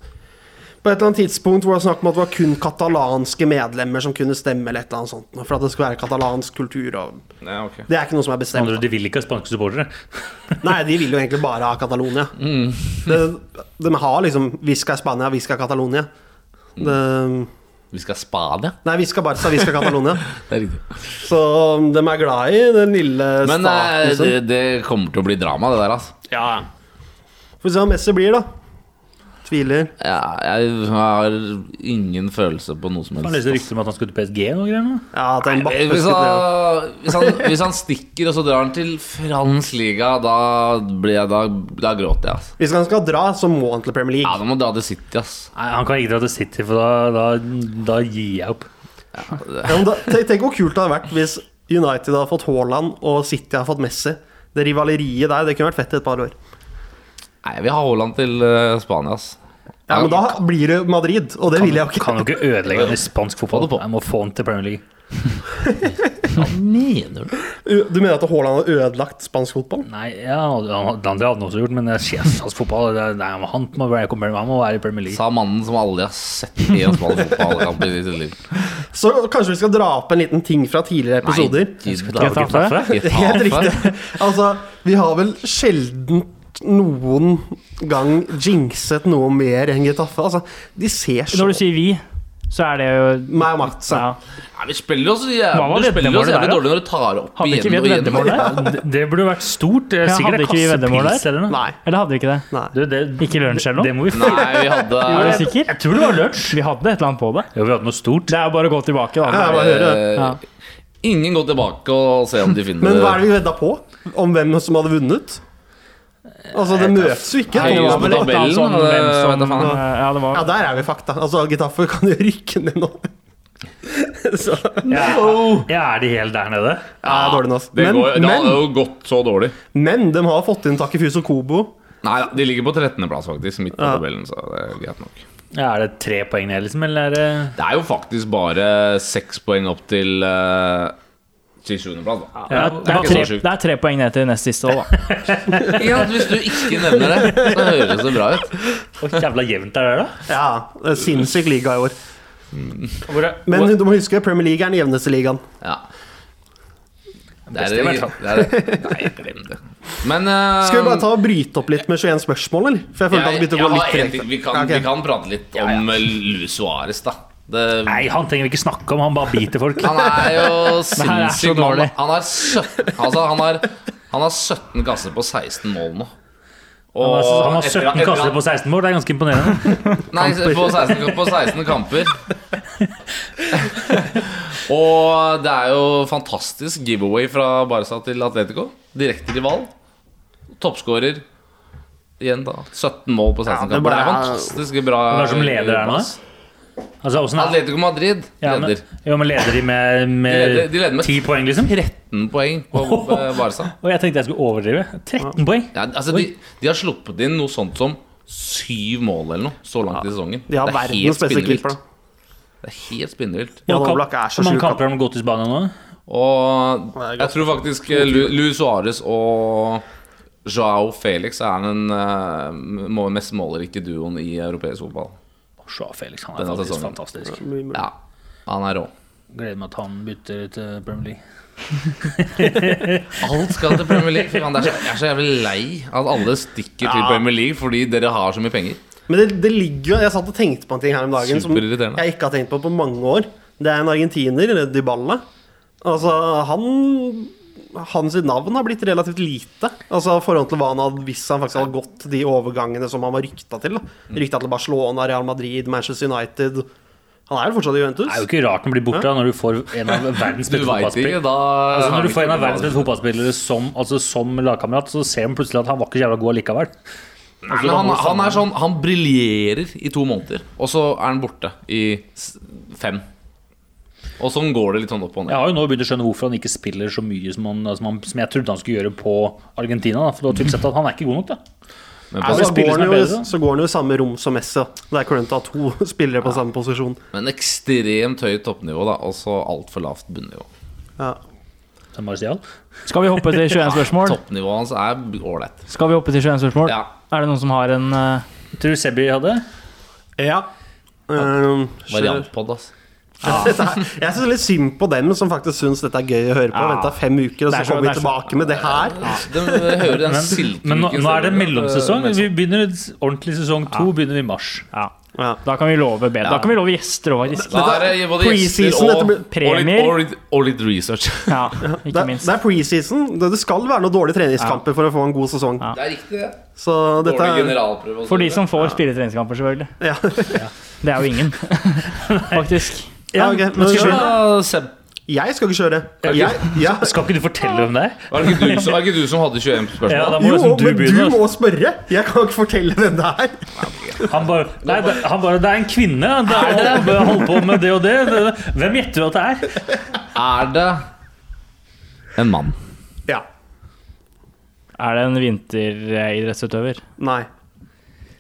Speaker 4: På et eller annet tidspunkt hvor det var snakk om at det var kun katalanske medlemmer som kunne stemme, eller et eller annet sånt. For at det skulle være katalansk kultur og
Speaker 2: Nei, okay.
Speaker 4: Det er ikke noe som er bestemt.
Speaker 3: andre De vil ikke ha spanske supportere.
Speaker 4: Nei, de vil jo egentlig bare ha Catalonia. Det, de har liksom Visca Spania, Visca Catalonia. Det,
Speaker 2: Vi skal Spania.
Speaker 4: nei, vi skal Barca, skal Catalonia. Så de er glad i den lille
Speaker 2: Men eh,
Speaker 4: staten. Men
Speaker 2: det, det kommer til å bli drama, det der, altså.
Speaker 4: Ja. Får vi se hva Messi blir, da. Tviler.
Speaker 2: Ja, jeg har ingen følelse på noe som helst.
Speaker 3: Han leste rykter om at han skulle til PSG. og greier nå.
Speaker 4: Ja, at er
Speaker 2: Hvis han, hvis, han, hvis han stikker og så drar han til fransk liga, da, blir jeg, da, da gråter jeg. Altså.
Speaker 4: Hvis han skal dra, så må han til Premier
Speaker 2: Ja,
Speaker 4: League.
Speaker 2: da må han dra til City, ass.
Speaker 3: Nei, Han kan ikke dra til City, for da, da, da gir jeg opp.
Speaker 4: Ja, ja, da, tenk, hvor kult det hadde vært hvis United hadde fått Haaland og City hadde fått Messi. Det rivaleriet der, det kunne vært fett i et par år.
Speaker 2: Nei, jeg vil ha Haaland til eh, Spania, ass.
Speaker 4: Ja, Men da blir det Madrid, og det vil jeg jo ikke.
Speaker 3: Kan jo ikke ødelegge en spansk fotball.
Speaker 2: På.
Speaker 3: Jeg må få han til Premier League.
Speaker 2: Hva mener du?
Speaker 4: Du mener at Haaland har ødelagt spansk fotball?
Speaker 3: Nei, ja, han- det andre hadde han også gjort, men spansk fotball det nei, Han må være, han må være i Premier League.
Speaker 2: Sa mannen som aldri har sett en spansk fotballkamp i sitt liv.
Speaker 4: Så kanskje vi skal dra opp en liten ting fra tidligere episoder?
Speaker 2: Nei?
Speaker 4: Helt riktig. Altså, vi har vel sjelden noen gang jinxet noe mer enn Getafe. Altså, de ser så
Speaker 1: Når du sier vi, så er det jo
Speaker 4: Meg og Mats.
Speaker 1: ja.
Speaker 2: Ja, vi spiller oss jævlig, spiller oss jævlig
Speaker 1: der,
Speaker 2: dårlig når du tar opp
Speaker 1: Hadde
Speaker 2: igjen og igjen.
Speaker 1: der?
Speaker 3: Det, det burde vært stort. Det er
Speaker 1: Ja, hadde ikke vi veddemål der?
Speaker 3: eller noe.
Speaker 4: Nei.
Speaker 1: Eller hadde vi ikke det?
Speaker 4: nei.
Speaker 3: Du, det,
Speaker 1: Ikke lunsj eller
Speaker 3: det
Speaker 1: noe?
Speaker 3: må vi
Speaker 2: Nei, vi hadde
Speaker 1: Er du sikker?
Speaker 3: Jeg tror det var lunsj.
Speaker 1: Vi hadde et eller annet på det.
Speaker 3: Ja, vi hadde noe stort.
Speaker 1: Det er jo bare å gå tilbake, da.
Speaker 4: Ja, bare høre.
Speaker 2: eh,
Speaker 1: Ja.
Speaker 2: Ingen gå tilbake og se om de finner
Speaker 4: Men hva er det vi vedda på? Om hvem som hadde vunnet? Altså, det møtes jo ikke.
Speaker 2: Nei,
Speaker 1: Det var
Speaker 2: tabellen,
Speaker 1: sånn som. Ja, det
Speaker 4: Ja, der er vi fakta. Altså, Gitaffer kan jo rykke ned nå. Så
Speaker 3: Ja, ja, er de helt der nede?
Speaker 4: ja, dårlig nå.
Speaker 2: Det,
Speaker 4: Men,
Speaker 2: går, det jo gått så dårlig.
Speaker 4: men de har fått inn Takefuso Kobo.
Speaker 2: Nei, de ligger på 13.-plass, faktisk, midt på
Speaker 4: Ja.
Speaker 2: tabellen, så det er greit nok.
Speaker 3: Ja, er det tre poeng ned, liksom? Eller er det
Speaker 2: Det er jo faktisk bare seks poeng opp til uh, til sjuendeplass, da.
Speaker 1: det er, det, er tre, det er tre poeng ned til nest siste òg, da.
Speaker 2: Ja, hvis du ikke nevner det, så høres det bra ut.
Speaker 3: Hvor jævla jevnt er det, da?
Speaker 4: Ja, det er sinnssyk liga i år.
Speaker 3: Hvor er,
Speaker 4: Men du må huske, Premier League er den jevneste ligaen.
Speaker 2: Ja. Det er, det er, nei, glem det. Men uh,
Speaker 4: Skal vi bare ta og bryte opp litt med 21 spørsmål, eller? For jeg følte at det begynte å gå litt
Speaker 2: ting. Vi kan,
Speaker 4: okay.
Speaker 2: vi kan prate litt
Speaker 3: Ja, ja.
Speaker 2: om eh, Luis Suárez, da. Det,
Speaker 3: nei, han trenger vi ikke snakke om. Han bare biter folk.
Speaker 2: han er jo
Speaker 1: er
Speaker 2: sinnssykt
Speaker 1: dårlig.
Speaker 2: Han har 17, altså, han har, han har 17 kasser på 16 mål nå.
Speaker 3: Han har, han har 17
Speaker 2: etter
Speaker 3: kasser
Speaker 2: etter,
Speaker 3: på 16 mål. Det er ganske imponerende.
Speaker 2: Nei, på 16, på 16 kamper. Og det er jo fantastisk giveaway fra Barca til Atletico. Direkte rival. Toppskårer. Igjen, da. 17 mål på 16
Speaker 4: Ja, det
Speaker 2: kamper. Det er fantastisk bra.
Speaker 3: Hvem er som leder her nå? Altså, er,
Speaker 2: Atletico Madrid
Speaker 3: ja, men,
Speaker 2: leder.
Speaker 3: jo, men leder de med,
Speaker 2: De leder, de leder med
Speaker 3: 10 poeng, liksom?
Speaker 2: 13 poeng på eh, Barca.
Speaker 3: Og jeg tenkte jeg skulle overdrive. 13 poeng?
Speaker 2: Ja, altså, de, de har sluppet inn noe sånt som syv mål eller noe så langt i sesongen.
Speaker 4: De har
Speaker 2: Det er
Speaker 4: verdens beste keeper. da.
Speaker 2: Det er helt spinnvilt.
Speaker 3: Hvor mange
Speaker 4: er
Speaker 3: kamper har de gått i Spania nå?
Speaker 2: Og jeg tror faktisk eh, Lu- Luis Suárez og Joao Felix er den uh, mest målrike duoen i europeisk fotball.
Speaker 3: Joao Felix, han er
Speaker 2: Denne
Speaker 3: faktisk
Speaker 2: sesongen.
Speaker 3: fantastisk.
Speaker 2: Ja, han er rå.
Speaker 3: Gleder meg at han bytter til Premier League.
Speaker 2: Alt skal til Premier League. Fy faen, det er så, jeg er så jævlig lei at alle stikker til
Speaker 4: Ja.
Speaker 2: Premier League fordi dere har så mye penger.
Speaker 4: Men det, det ligger jo Jeg satt og tenkte på en ting her om dagen som jeg ikke har tenkt på på mange år. Det er en argentiner, Dybala. Altså, han hans navn har blitt relativt lite. Altså forhold til hva han hadde hvis han faktisk hadde gått de overgangene som han var rykta til.
Speaker 2: Mm.
Speaker 4: Rykta til Barcelona, Real Madrid, Manchester United. Han er jo fortsatt i Juventus.
Speaker 3: Det er jo ikke rart han blir borte da, når du får en av verdens beste fotballspillere.
Speaker 2: da
Speaker 3: Altså, når du får en av verdens beste fotballspillere som, altså, som lagkamerat, så ser man plutselig at han var ikke så jævla god allikevel.
Speaker 2: Nei, men han, han er sånn Han briljerer i to måneder, og så er han borte i fem. Og sånn går det litt sånn opp og
Speaker 3: Jeg har jo nå begynt å skjønne hvorfor han ikke spiller så mye som, han, som, han, som jeg trodde han skulle gjøre på Argentina. Da. For du har tydelig sett at han er ikke god nok. da
Speaker 2: Men,
Speaker 3: Ja,
Speaker 2: på,
Speaker 3: det
Speaker 4: Så går, jo,
Speaker 3: bedre,
Speaker 4: så går han jo i samme rom som Messi. Det er klønete å ha to spillere på samme posisjon.
Speaker 2: men ekstremt høyt toppnivå, da, og så altfor lavt bunnivå.
Speaker 4: Ja.
Speaker 1: Skal vi hoppe til 21 spørsmål?
Speaker 2: Toppnivået hans er ålreit.
Speaker 1: Skal vi hoppe til 21 spørsmål?
Speaker 2: Ja.
Speaker 1: Er det noen som har en uh...
Speaker 3: Tror du Sebi hadde?
Speaker 4: ja. Um,
Speaker 2: Variantpod, altså.
Speaker 4: Er- Jeg syns litt synd på dem som faktisk syns dette er gøy å høre på.
Speaker 1: Ja.
Speaker 4: Venta fem uker, og så
Speaker 1: er så-
Speaker 4: kommer vi tilbake med det her.
Speaker 2: Det hører den
Speaker 3: Men,
Speaker 2: silkeuken
Speaker 3: men nå, nå er det mellomsesong. Vi begynner ordentlig sesong to begynner vi i mars.
Speaker 1: Ja.
Speaker 4: Ja.
Speaker 1: Da kan vi love bedre. Da kan vi love gjester
Speaker 2: er gjester
Speaker 4: Preseason,
Speaker 2: og, og,
Speaker 1: Premier.
Speaker 2: og, litt, og litt research.
Speaker 1: Ja,
Speaker 4: Det,
Speaker 1: ikke minst.
Speaker 4: det er preseason. Det det skal være noen dårlige treningskamper for å få en god sesong.
Speaker 1: Ja.
Speaker 2: Det er riktig, det.
Speaker 4: Så dette er
Speaker 2: og
Speaker 1: For de som får spille treningskamper, selvfølgelig.
Speaker 4: ja.
Speaker 1: Det er jo ingen, faktisk.
Speaker 4: Ja, ok.
Speaker 3: men skal vi-
Speaker 2: Seb,
Speaker 4: Jeg skal ikke kjøre.
Speaker 3: Ja,
Speaker 4: Jeg, ja.
Speaker 3: Skal ikke du fortelle hvem det er?
Speaker 2: var det ikke du, som- var det ikke du som hadde 21 spørsmål?
Speaker 3: Ja, da må
Speaker 4: Jo,
Speaker 3: liksom du
Speaker 4: men du må spørre! Jeg kan ikke fortelle hvem det er.
Speaker 3: Han bare, nei, det, han bare Det er en kvinne. Det er, han bare holder på med det og det. det. Hvem gjetter du at det er?
Speaker 2: Er det en mann?
Speaker 4: Ja.
Speaker 1: Er det en vinteridrettsutøver?
Speaker 4: Nei.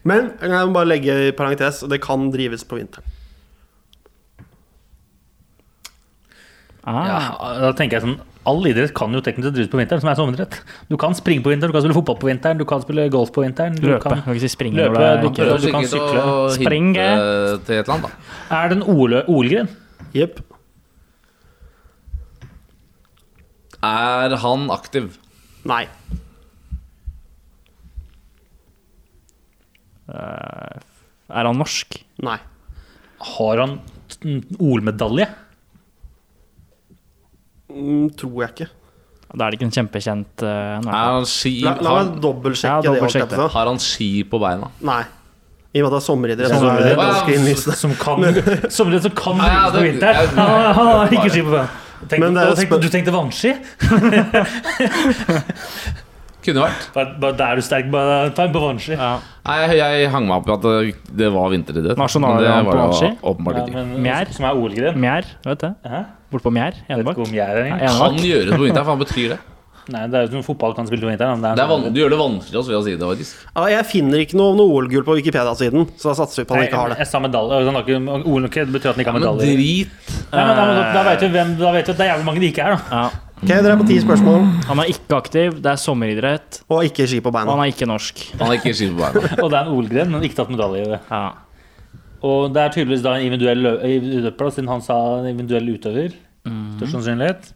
Speaker 4: Men jeg må bare legge i parentes det kan drives på vinteren.
Speaker 1: Ah,
Speaker 3: Ja, da tenker jeg sånn All idrett kan jo teknisk sett drives på vinteren, som er sommeridrett. Du kan springe på vinteren, du kan spille fotball på vinteren, du kan spille golf på vinteren. Du
Speaker 1: løpe.
Speaker 3: Kan,
Speaker 1: Kan ikke si springe
Speaker 3: Løpe,
Speaker 1: er
Speaker 3: du- du kan sykle.
Speaker 1: Springe.
Speaker 2: til et annet, da.
Speaker 3: er det en OL OL-gren?
Speaker 4: Jepp.
Speaker 2: Er han aktiv?
Speaker 4: Nei.
Speaker 1: Er han norsk?
Speaker 4: Nei.
Speaker 3: Har han OL-medalje?
Speaker 4: Mm, tror jeg ikke.
Speaker 1: Da er det ikke en kjempekjent uh,
Speaker 2: Er han ski
Speaker 4: La, la meg dobbeltsjekke
Speaker 1: Ja,
Speaker 4: det. å si.
Speaker 2: har han ski på beina?
Speaker 4: Nei. I og med at det er sommeridrett. Som, det innlysende.
Speaker 3: Som kan Sommeridrett det som kan
Speaker 2: Ja, ja,
Speaker 3: på
Speaker 2: det-
Speaker 3: vinteren? Han har ikke ski på beina. Tenk-
Speaker 4: det er
Speaker 3: tenkte- Du tenkte vannski?
Speaker 2: Kunne vært.
Speaker 3: Bare, bare der er du sterk, bare ta en på vannski.
Speaker 1: Ja.
Speaker 2: Nei, jeg, jeg hang meg opp i at det, det var vinteridrett. Nasjonalidrett det
Speaker 1: på vannski?
Speaker 2: åpenbart
Speaker 3: Ja, men,
Speaker 1: Mjær.
Speaker 3: Som er OL-gren.
Speaker 1: Mjær, vet du?
Speaker 3: Hæ?
Speaker 1: Bort på Mjær? Enebakk? Ja.
Speaker 2: Kan
Speaker 1: Enebakk.
Speaker 2: gjøres på vinteren, hva betyr det?
Speaker 3: Nei, det er jo som fotball kan spille på vinteren. men
Speaker 2: det er van
Speaker 3: sånn-
Speaker 2: du gjør det vanskelig også ved å si det, faktisk.
Speaker 4: Ja, jeg finner ikke noe, noe OL-gull på Wikipedia-siden, så da satser vi på at han ikke har det.
Speaker 3: jeg sa medalje. og han har ikke- OL ok, betyr at han ikke har medalje
Speaker 2: Men
Speaker 3: medalje.
Speaker 2: drit.
Speaker 3: Nei, men da, da vet vi hvem Da vet vi at det er jævlig mange det ikke er, da.
Speaker 1: Ja.
Speaker 4: Ok, Dere er på ti spørsmål,
Speaker 1: Han er ikke aktiv, det er sommeridrett,
Speaker 4: og ikke ski på
Speaker 1: og
Speaker 4: beina.
Speaker 1: han er ikke norsk.
Speaker 2: Han er ikke ski på beina.
Speaker 3: Og det er en OL-gren, men ikke tatt medalje i det.
Speaker 1: Ja.
Speaker 3: Og det er tydeligvis da en individuell lø- løper, siden han sa en individuell utøver. Størst sannsynlighet.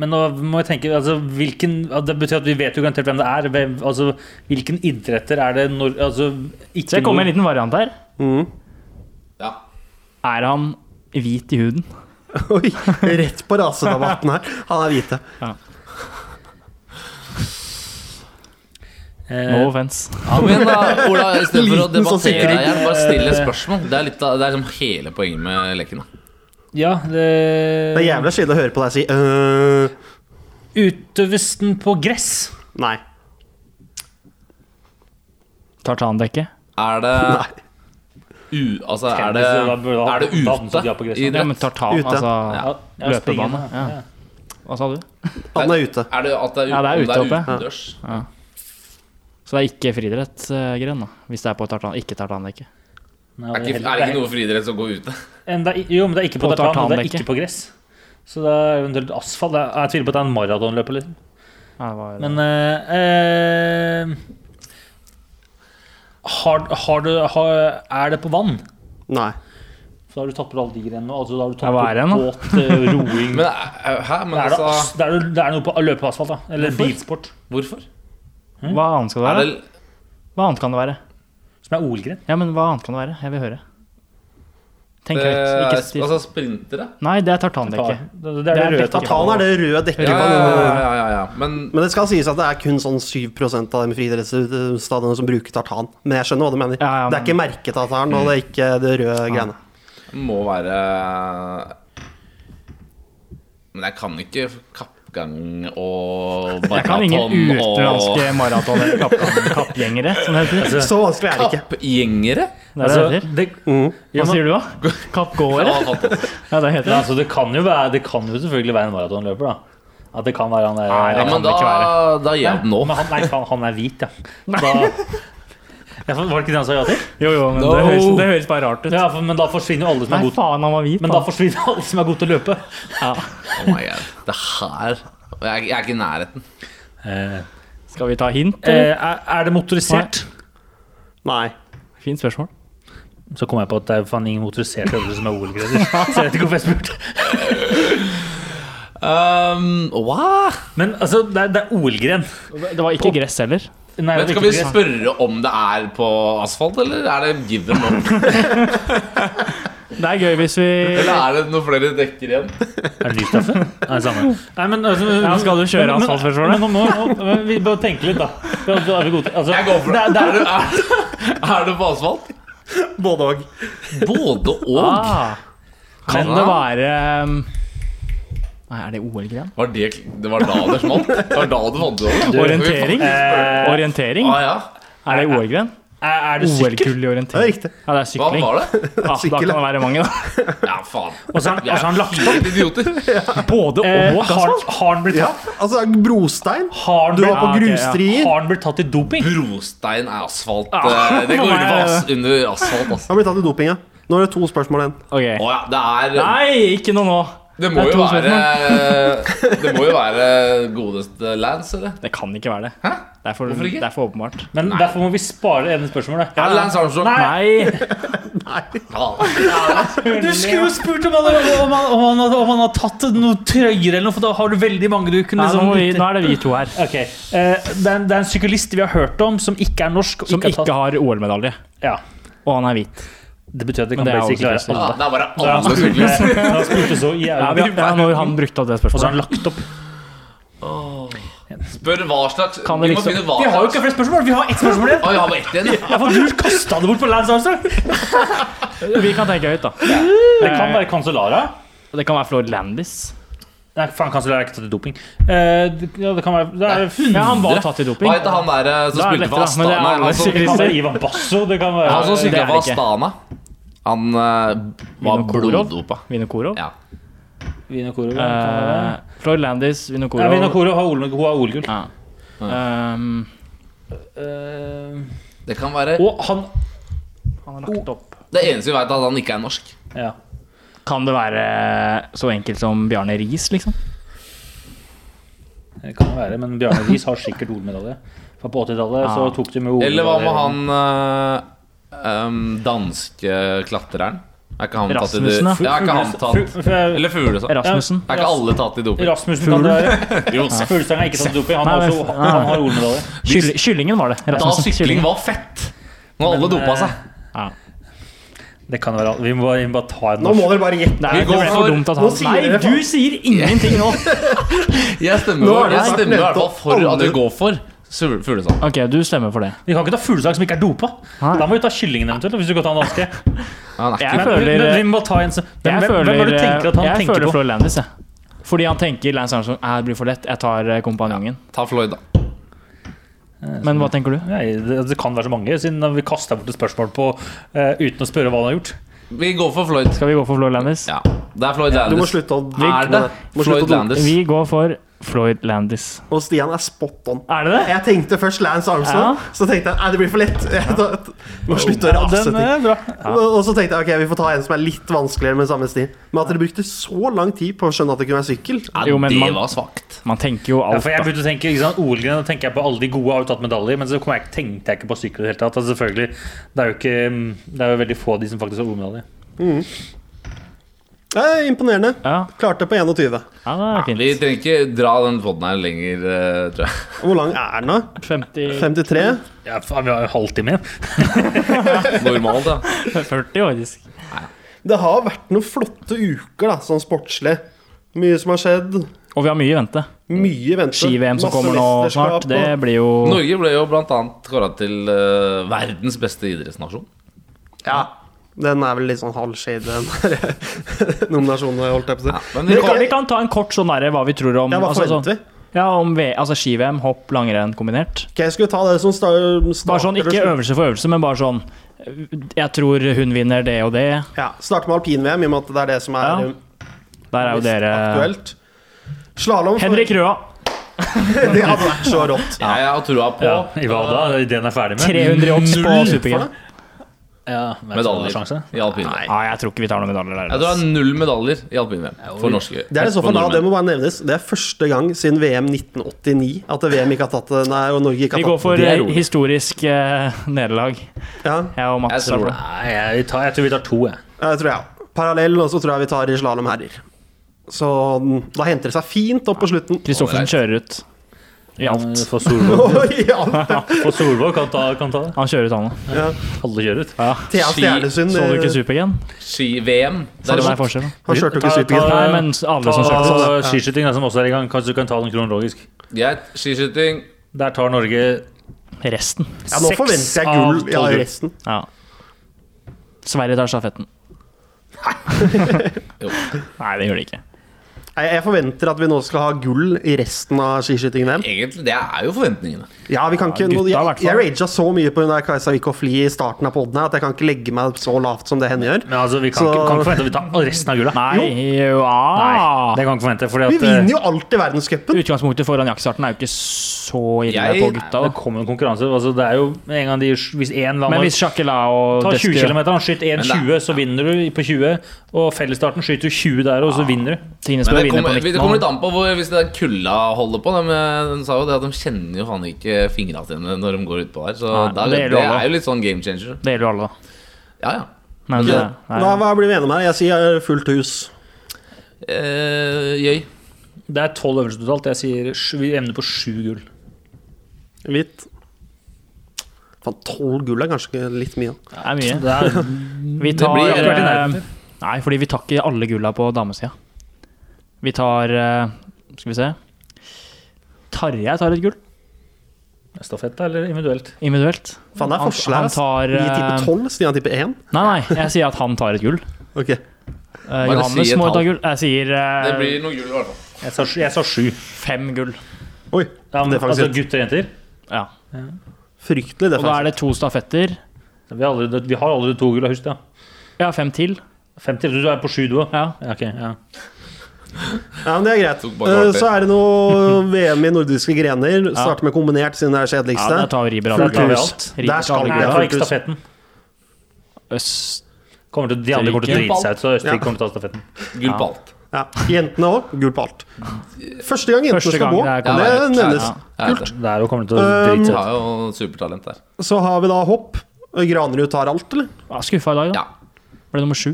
Speaker 3: Men nå må jeg tenke altså, hvilken, Det betyr at vi vet jo garantert hvem det er. Hvem, altså, hvilken idretter er det når altså, ikke
Speaker 1: Så jeg kommer med en liten variant her.
Speaker 4: Mm.
Speaker 2: Ja.
Speaker 1: Er han hvit i huden?
Speaker 4: Oi, rett på rasedebatten her. Han er hvite.
Speaker 3: eh,
Speaker 1: No offense.
Speaker 2: Ja, igjen, da, Ola. Istedenfor å
Speaker 4: sånn
Speaker 2: debattere deg igjen, bare stille spørsmål. Det er, litt av, det er liksom hele poenget med leken. da
Speaker 3: Ja, det,
Speaker 4: Det er jævlig kjedelig å høre på deg si øh,
Speaker 3: Utøves den på gress?
Speaker 4: Nei.
Speaker 1: Tartandekke?
Speaker 2: Er det
Speaker 4: Nei.
Speaker 2: u, Altså, er det, er det
Speaker 3: ja
Speaker 2: ute.
Speaker 1: Ja, men tartan,
Speaker 4: Ute.
Speaker 1: altså
Speaker 3: Ja, ja,
Speaker 1: Løpebane, ja.
Speaker 3: ja.
Speaker 1: Hva sa du?
Speaker 4: Han er ute.
Speaker 2: Er det at det er,
Speaker 1: Ja, det er ute oppe.
Speaker 2: utendørs?
Speaker 1: Så det er ikke friidrettsgren, da. Hvis det er på tartan, ikke tartandekke.
Speaker 2: Er, er det ikke noe friidrett som går ute?
Speaker 3: En, det er, jo, men det er ikke på,
Speaker 1: På
Speaker 3: tartan, og det er ikke på gress. Så det er eventuelt asfalt. Det er- Jeg tviler på at det er en maratonløper. Liksom.
Speaker 1: Ja,
Speaker 3: Men eh, eh, har, har du, har, Er det på vann?
Speaker 4: Nei.
Speaker 3: Så har du tatt på alle de grenene. Altså, da har du tatt
Speaker 1: Ja, er
Speaker 3: på
Speaker 1: nå?
Speaker 3: båt, eh, roing
Speaker 2: Men eh, hæ? Men
Speaker 3: det, er
Speaker 2: altså
Speaker 3: det, er, det er noe på løpeasfalt, da. Eller
Speaker 2: Hvorfor?
Speaker 3: bilsport.
Speaker 2: Hvorfor?
Speaker 1: Hva annet skal det være? Hva annet kan det være?
Speaker 3: Som er OL-gren.
Speaker 1: Ja, men hva annet kan det være? Jeg vil høre. Tenk
Speaker 2: eh,
Speaker 1: høyt. Ikke stiv.
Speaker 2: altså sprintere?
Speaker 1: Nei, det er tartandekket.
Speaker 3: Det, er det, røde.
Speaker 4: Tartan er det røde dekket.
Speaker 2: Ja, ja, ja, ja, ja, ja. Men
Speaker 4: Men det skal sies at det er kun sånn 7 av de friidrettsstadionene som bruker tartan. Men jeg skjønner hva du mener.
Speaker 1: Ja, ja,
Speaker 4: Det er ikke merketartan, og det er ikke det røde greiene.
Speaker 2: må være Men jeg kan ikke kappe kappgang og
Speaker 1: Jeg kan ingen
Speaker 2: maraton
Speaker 1: utenlandske
Speaker 2: og
Speaker 1: maraton- eller kapp- kappgjengere, som det heter.
Speaker 4: Så vanskelig er det ikke.
Speaker 2: Kappgjengere?
Speaker 1: Det er
Speaker 3: Altså,
Speaker 1: det det heter.
Speaker 3: det,
Speaker 4: Mm.
Speaker 1: Hva sier du da? Kappgåere?
Speaker 2: Ja.
Speaker 1: Ja, det heter det.
Speaker 3: altså, det, kan jo være, det kan jo selvfølgelig være en maratonløper, da. At det kan være han der
Speaker 1: Nei,
Speaker 2: Ja, men da, da gir jeg opp nå.
Speaker 3: Men han, nei, han er hvit, ja. Da, ja, for- Var det ikke det han sa ja til?
Speaker 1: Jo, jo, men
Speaker 2: No.
Speaker 1: det, høres, det høres bare rart ut.
Speaker 3: Ja, for, men da forsvinner jo alle som er
Speaker 1: Nei,
Speaker 3: gode
Speaker 1: faen, han var hvit.
Speaker 3: Men da forsvinner alle som er gode til å løpe.
Speaker 1: Ja.
Speaker 2: Oh my god. Det her Jeg, jeg er ikke i nærheten.
Speaker 3: Eh,
Speaker 1: Skal vi ta hint?
Speaker 3: eh,
Speaker 1: eller?
Speaker 3: er, er det motorisert?
Speaker 4: Nei.
Speaker 1: Fint spørsmål.
Speaker 3: Så kom jeg på at det er faen ingen motoriserte øvelser som er OL-greder. Så jeg vet ikke hvorfor jeg spurte.
Speaker 2: Um, wow.
Speaker 3: Men altså, det er, det er OL-gren.
Speaker 1: Det var ikke gress heller.
Speaker 3: Nei,
Speaker 2: Men skal vi spørre om det er på asfalt, eller er det given up?
Speaker 1: Det er gøy hvis vi
Speaker 2: Eller er det noen flere dekker igjen?
Speaker 3: Er det lysstoffe? Nei, samme. Nei, men, altså,
Speaker 1: Ja, skal du kjøre
Speaker 3: asfalt men-
Speaker 1: asfaltførsmålet?
Speaker 3: Men, men, nå- men vi bør tenke litt, da. Er vi gode til altså,
Speaker 2: Jeg går for det.
Speaker 3: det. er-
Speaker 2: Er
Speaker 3: det
Speaker 2: det, er, er du på asfalt?
Speaker 4: Både òg.
Speaker 2: Både og.
Speaker 1: ah, Kan det være um, Nei, er det OL-gren?
Speaker 2: Var det, det var da det smalt? Det var da du fant det over?
Speaker 1: Orientering?
Speaker 3: Eh,
Speaker 1: Orientering?
Speaker 2: Ah, ja.
Speaker 1: Er det OL-gren?
Speaker 3: er, er det?
Speaker 1: OL-gull i
Speaker 4: Det er riktig.
Speaker 1: Ja, det er sykling.
Speaker 2: Hva var det?
Speaker 1: Ja, da kan det være mange, da.
Speaker 2: Ja, faen.
Speaker 3: Og så har han- og så har han lagt opp.
Speaker 2: Idioter.
Speaker 1: Både
Speaker 3: Eh,
Speaker 1: og.
Speaker 3: har,
Speaker 1: Altså.
Speaker 3: han blitt
Speaker 4: Ja,
Speaker 3: tatt?
Speaker 4: altså brostein.
Speaker 3: Har
Speaker 4: Du var på
Speaker 1: Ja,
Speaker 4: grusstrier.
Speaker 3: har han blitt tatt i doping?
Speaker 2: Brostein er asfalt.
Speaker 1: Ah,
Speaker 2: eh, Det går under,
Speaker 1: er
Speaker 2: as, under asfalt, altså.
Speaker 4: Han blir tatt i doping, ja. Nå er det to spørsmål igjen.
Speaker 1: Okay.
Speaker 2: Å ja, det er
Speaker 1: Nei, ikke noe nå.
Speaker 2: Det må
Speaker 1: Det
Speaker 2: jo være Det må jo være godeste Lance, eller?
Speaker 1: Det kan ikke være det.
Speaker 2: Hæ?
Speaker 1: Det er for,
Speaker 2: Hvorfor ikke?
Speaker 1: det er for åpenbart.
Speaker 3: Men derfor må vi spare ene spørsmålet.
Speaker 2: Det Lance Armstrong?
Speaker 1: Nei!
Speaker 2: Ja.
Speaker 3: Du skulle jo spurt om han, om, han, om, han, om han har tatt noe trøyer eller noe, for da har du veldig mange du kunne
Speaker 1: Nei, nå,
Speaker 3: liksom
Speaker 1: nå er det vi to her
Speaker 3: Okay. Uh, det, er en, det er en syklist vi har hørt om, som ikke er norsk.
Speaker 1: Som
Speaker 3: ikke har
Speaker 1: ikke har OL-medalje.
Speaker 3: ja,
Speaker 1: Og han er hvit.
Speaker 3: Det betyr at det kan
Speaker 1: det
Speaker 3: basically
Speaker 1: alle
Speaker 3: være
Speaker 1: syklister.
Speaker 2: Ah, det er bare
Speaker 3: Ja, han
Speaker 2: alle syklister.
Speaker 3: spurte, han spurte så jævlig.
Speaker 1: vi, ja, når han brukte opp det spørsmålet.
Speaker 3: Og så har han lagt opp.
Speaker 2: Spør hva slags
Speaker 1: Kan det
Speaker 2: Vi må
Speaker 1: liksom-
Speaker 2: hva
Speaker 3: Vi har jo ikke flere spørsmål, vi har ett spørsmål igjen.
Speaker 2: Oh, jeg har bare ett igjen. ja.
Speaker 3: Ja, for du kasta det bort på Lance Armstrong.
Speaker 1: Vi kan tenke høyt, da.
Speaker 3: Det kan være Cancellara.
Speaker 1: Det kan være Floyd Landis.
Speaker 3: Nei, faen, Cancellara er ikke tatt i doping. Uh, det, ja, det kan være det er,
Speaker 1: Ja, han var tatt i doping.
Speaker 2: Hva heter han der eh, som spilte for
Speaker 1: Astana? det er?
Speaker 2: Han som-
Speaker 3: Det kan være Ivan Basso. Det kan være
Speaker 2: Han som
Speaker 1: det
Speaker 2: sykla for
Speaker 1: det ikke.
Speaker 2: Astana. Han uh, var bloddopa.
Speaker 1: Vinokorov?
Speaker 2: Ja.
Speaker 3: Vinokorov
Speaker 1: Uh, Floyd Landis, Vinokorov.
Speaker 3: Ja.
Speaker 1: Vinokurov
Speaker 3: har OL- OL-gull.
Speaker 1: Ja. Um,
Speaker 3: uh,
Speaker 2: Det kan være
Speaker 3: og han
Speaker 1: han har lagt opp.
Speaker 2: Det eneste vi vet, er at han ikke er norsk.
Speaker 3: Ja.
Speaker 1: Kan det være så enkelt som Bjarne Riis, liksom?
Speaker 3: Det kan være, men Bjarne Riis har sikkert OL-medalje. For på 80-tallet så
Speaker 1: Ja.
Speaker 3: tok de med OL-medalje.
Speaker 2: Eller hva med han eh, um, danske klatreren? Er ikke han tatt i doping
Speaker 1: Rasmussen?
Speaker 2: Ja, er ikke han tatt Eller Fuglesang.
Speaker 1: Rasmussen.
Speaker 2: Er ikke alle tatt i doping?
Speaker 3: Rasmussen kan det være.
Speaker 2: Jo,
Speaker 3: Fuglestang er ikke tatt i doping. Han, har også, han har OL-medalje.
Speaker 1: Kyll, kyllingen var det.
Speaker 2: Da
Speaker 1: Rasmussen.
Speaker 2: sykling
Speaker 1: Kyllingen.
Speaker 2: var fett! Når alle
Speaker 3: Men,
Speaker 2: dopa seg.
Speaker 1: Ja.
Speaker 3: Det kan være Vi må, vi må bare ta en
Speaker 4: Nå må dere bare gjette.
Speaker 1: Nei,
Speaker 2: Vi
Speaker 1: det
Speaker 2: går
Speaker 1: ble for
Speaker 2: for-
Speaker 1: dumt at
Speaker 4: Nå
Speaker 1: han
Speaker 4: sier
Speaker 1: Nei,
Speaker 4: dere
Speaker 1: du sier ingenting nå!
Speaker 2: Jeg stemmer,
Speaker 4: Nå er det
Speaker 2: jeg
Speaker 4: snart
Speaker 2: stemmer i hvert fall for at
Speaker 4: du
Speaker 2: vi går for Fuglesang.
Speaker 1: Ok, du stemmer for det.
Speaker 3: Vi kan ikke ta fuglesang som ikke er dopa.
Speaker 1: Nei.
Speaker 3: Da må vi ta kyllingen eventuelt. Hvis du kan ta den danske.
Speaker 2: Han er
Speaker 1: Jeg føler-
Speaker 3: vi må ta en hvem,
Speaker 1: Jeg
Speaker 3: hvem,
Speaker 1: føler,
Speaker 3: hvem er det du tenker at han
Speaker 1: jeg
Speaker 3: tenker
Speaker 1: føler
Speaker 3: på?
Speaker 1: Floyd Landis, jeg. Fordi han tenker Lance Armstrong er, det blir for lett. Jeg tar kompanjongen. kompanjongen.
Speaker 2: Ta Floyd, da.
Speaker 1: Men hva tenker du?
Speaker 3: Nei, det, det kan være så mange, siden vi kasta bort et spørsmål på uh, uten å spørre hva han har gjort.
Speaker 2: Vi går for Floyd.
Speaker 1: Skal vi gå for Floyd Landis?
Speaker 2: Ja, det er Floyd
Speaker 4: Du må slutte å
Speaker 2: Er det Floyd. Landis?
Speaker 1: Vi går for Floyd Landis.
Speaker 4: Og Stian er spot on.
Speaker 1: Er det det?
Speaker 4: Jeg tenkte først Lance Armstrong,
Speaker 1: Ja.
Speaker 4: så tenkte jeg nei, det blir for lett. Jeg må slutte å rase
Speaker 3: Den
Speaker 4: ting.
Speaker 3: Ja.
Speaker 4: Og og så tenkte jeg ok, vi får ta en som er litt vanskeligere med samme sti. Men at dere brukte så lang tid på å skjønne at det kunne være sykkel
Speaker 2: Ja,
Speaker 1: Jo, men
Speaker 2: det
Speaker 1: man-
Speaker 2: var svakt.
Speaker 1: Man tenker jo
Speaker 3: Ja,
Speaker 1: alt,
Speaker 3: for jeg begynte å tenke ikke sant, OL-gren, da tenker jeg på alle de gode har jo tatt medaljer, men så kom jeg, tenkte jeg ikke på sykkel i det hele tatt. Altså, selvfølgelig, det er jo ikke Det er jo veldig få av de som faktisk har OL-medalje.
Speaker 4: Eh, Imponerende.
Speaker 1: Ja,
Speaker 4: Klarte på 21.
Speaker 1: ja det er fint.
Speaker 2: Vi trenger ikke dra den poden her lenger, eh, tror jeg.
Speaker 4: Hvor lang er den, da?
Speaker 1: 50
Speaker 4: 53?
Speaker 3: Ja, faen, vi har jo halvtime igjen.
Speaker 2: Normalt, ja.
Speaker 1: 40, faktisk.
Speaker 4: Det har vært noen flotte uker, da, sånn sportslig. Mye som har skjedd.
Speaker 1: Og vi har mye i vente.
Speaker 4: Mye vente.
Speaker 1: Ski-VM som
Speaker 4: Masse
Speaker 1: kommer nå
Speaker 4: mesterskap
Speaker 1: snart, det
Speaker 4: og-
Speaker 1: blir jo
Speaker 2: Norge ble jo blant annet kåra til eh, verdens beste idrettsnasjon.
Speaker 4: Ja. Den er vel litt sånn halvshade, den der nominasjonen, holdt jeg på å si.
Speaker 2: Ja, men
Speaker 1: Vi kan, vi kan ta en kort sånn derre hva vi tror om
Speaker 4: Ja, hva
Speaker 1: altså,
Speaker 4: forventer
Speaker 1: sånn,
Speaker 4: vi?
Speaker 1: ja, om v, altså ski-VM, hopp, langrenn kombinert.
Speaker 4: Okay, jeg skulle ta det som start,
Speaker 1: Bare sånn, Ikke øvelse for øvelse, men bare sånn Jeg tror hun vinner det og det.
Speaker 4: Ja, Starte med alpin-VM, i og med at det er det som er
Speaker 1: Ja. Der er jo dere
Speaker 4: aktuelt. Slalåm
Speaker 1: Henrik Røa.
Speaker 4: Det hadde vært så rått.
Speaker 2: jeg har trua på
Speaker 3: Ja, I Vada, den er ferdig med.
Speaker 1: 300 odds på
Speaker 4: Null
Speaker 1: super-G.
Speaker 4: for det.
Speaker 3: Ja, det er
Speaker 2: medaljer i.
Speaker 4: Nei.
Speaker 1: Jeg tror ikke vi tar noen medaljer der.
Speaker 2: Jeg tror det er null medaljer i alpin-VM for norske.
Speaker 4: Det er i så
Speaker 2: for
Speaker 4: fall da, det må bare nevnes. Det er første gang siden VM 1989 at VM ikke har tatt det, nei, og Norge ikke
Speaker 1: Vi
Speaker 4: har
Speaker 1: går
Speaker 4: tatt
Speaker 1: for
Speaker 2: Det er
Speaker 1: eh, historisk eh, nederlag.
Speaker 4: Ja,
Speaker 1: Jeg og Mats.
Speaker 2: Jeg tror
Speaker 1: er
Speaker 2: det.
Speaker 3: Nei, jeg, tar, jeg tror vi tar to, jeg.
Speaker 4: jeg tror jeg. Parallell, og så tror jeg vi tar i slalåm herrer. Så mm, da henter det seg fint opp på slutten.
Speaker 1: Kristoffersen kjører ut i alt.
Speaker 3: For Solvåg,
Speaker 4: Oi, alt.
Speaker 3: for Solvåg kan, ta, kan ta det.
Speaker 1: Han kjører ut, han òg.
Speaker 4: Ja.
Speaker 3: Alle kjører ut.
Speaker 1: Ja.
Speaker 4: Thea
Speaker 2: Ski-
Speaker 4: Stjernesund
Speaker 1: Så du ikke
Speaker 4: eh,
Speaker 1: Super-G-en?
Speaker 2: Ski-VM.
Speaker 1: Så det er
Speaker 2: derimot.
Speaker 1: forskjell.
Speaker 4: Han kjørte jo ikke super
Speaker 3: ta-
Speaker 1: Nei, men alle som
Speaker 3: Ta
Speaker 1: kjørte.
Speaker 3: skiskyting, da, som også er i gang. Kanskje du kan ta den kronologisk.
Speaker 2: Greit. Skiskyting.
Speaker 3: Der tar Norge
Speaker 1: Resten.
Speaker 4: Ja, nå forventer jeg gull ja, i resten.
Speaker 1: Ja. Sverige tar stafetten.
Speaker 2: Jo.
Speaker 1: Nei, det gjør de ikke.
Speaker 4: Jeg forventer at vi nå skal ha gull i resten av skiskyting-VM.
Speaker 2: Egentlig, det er jo forventningene.
Speaker 4: Ja, vi kan ikke ja,
Speaker 1: gutta
Speaker 4: Jeg, jeg raga så mye på hun der Kajsa Wickhoff Lie i starten av poden at jeg kan ikke legge meg så lavt som det henne gjør.
Speaker 3: Men altså, vi kan,
Speaker 4: Så-
Speaker 3: ikke, kan ikke forvente at vi tar resten av gullet.
Speaker 1: Nei, jo,
Speaker 3: Nei,
Speaker 1: ah.
Speaker 3: det kan vi ikke forvente. Fordi
Speaker 4: Vi vinner
Speaker 3: eh,
Speaker 4: jo alltid verdenscupen!
Speaker 1: Utgangspunktet foran jaktstarten er jo ikke så ille
Speaker 2: Jeg-
Speaker 1: på gutta.
Speaker 3: det kommer en konkurranse. Altså, det er jo en gang de, Hvis én lander
Speaker 1: Men hvis Sjakela og
Speaker 3: tar 20
Speaker 1: Destia-
Speaker 3: km, han skyter 1,20, så vinner du på 20. Og fellesstarten skyter du 20 der, og så vinner du.
Speaker 1: Tine
Speaker 2: det
Speaker 1: vinne på
Speaker 2: kommer, det kommer litt an på hvor, hvis det er kulda holder på. De, de sa jo det at de kjenner jo faen ikke fingra sine når de går utpå der. Så
Speaker 1: Nei,
Speaker 2: der,
Speaker 1: det
Speaker 2: det, er jo litt sånn game changer.
Speaker 1: Det gjelder jo alle, da.
Speaker 2: Ja, ja.
Speaker 1: Men
Speaker 2: Ja.
Speaker 1: det er,
Speaker 4: Hva, hva blir vi enige om her? Jeg sier fullt hus.
Speaker 2: Eh, Jøy.
Speaker 3: Det er tolv øvelser totalt. Jeg sier vi evner på sju gull.
Speaker 4: Hvitt. Faen, tolv gull er kanskje litt mye.
Speaker 1: det er mye.
Speaker 3: Det er,
Speaker 1: Vi tar
Speaker 2: blir
Speaker 3: akkurat i
Speaker 1: eh,
Speaker 3: nærheten.
Speaker 1: Nei, fordi vi tar ikke alle gulla på damesida. Vi tar eh, Skal vi se Tarjei tar et gull
Speaker 3: stafett eller individuelt?
Speaker 1: individuelt.
Speaker 4: Faen, det er
Speaker 1: Han-
Speaker 4: forskjell her.
Speaker 1: han
Speaker 4: ass.
Speaker 1: tar,
Speaker 4: Vi tipper
Speaker 1: eh,
Speaker 4: tolv, Stian tipper én.
Speaker 1: Nei, nei, jeg sier at han tar et gull.
Speaker 4: Ok.
Speaker 1: Uh, Johannes
Speaker 2: si
Speaker 1: må ta gull. Jeg sier uh,
Speaker 2: Det blir noe gull, i hvert fall.
Speaker 3: Jeg sa, jeg sa sju.
Speaker 1: fem gull.
Speaker 4: Oi,
Speaker 3: Ja, men,
Speaker 4: det er faktisk
Speaker 3: altså gutter og jenter.
Speaker 1: Ja.
Speaker 4: Fryktelig
Speaker 1: Og da er det to stafetter.
Speaker 3: Vi har allerede, vi har allerede to gull, husk det.
Speaker 1: Ja, fem til.
Speaker 3: 50, du er på sju, du òg?
Speaker 1: Ja.
Speaker 3: Ja, ok, ja.
Speaker 4: Ja, men det er greit. Eh. Så er det noe VM i nordiske grener. Starter med kombinert, siden det er
Speaker 1: Ja, der tar
Speaker 4: Fullt
Speaker 1: Riber
Speaker 4: Der
Speaker 1: tar
Speaker 4: skal vi ha
Speaker 3: ikke stafetten.
Speaker 1: Øst
Speaker 3: Kommer til, de andre kommer til å drite seg ut, så Østerrike kommer til å ta stafetten.
Speaker 2: Gull på alt.
Speaker 4: Ja. Jentene òg. Gull på alt. Første gang jentene
Speaker 1: Første
Speaker 4: skal
Speaker 1: gang
Speaker 4: gå.
Speaker 1: det er
Speaker 4: Det nevnes.
Speaker 2: Ja, jeg vet det.
Speaker 3: Det er jo kommer til å
Speaker 4: Um,
Speaker 3: drite seg ut.
Speaker 2: har jo supertalent der.
Speaker 4: Så har vi da hopp. Granerud tar alt, eller?
Speaker 1: Ja, Skuffa i dag, da.
Speaker 2: Ja.
Speaker 1: Ble nummer sju.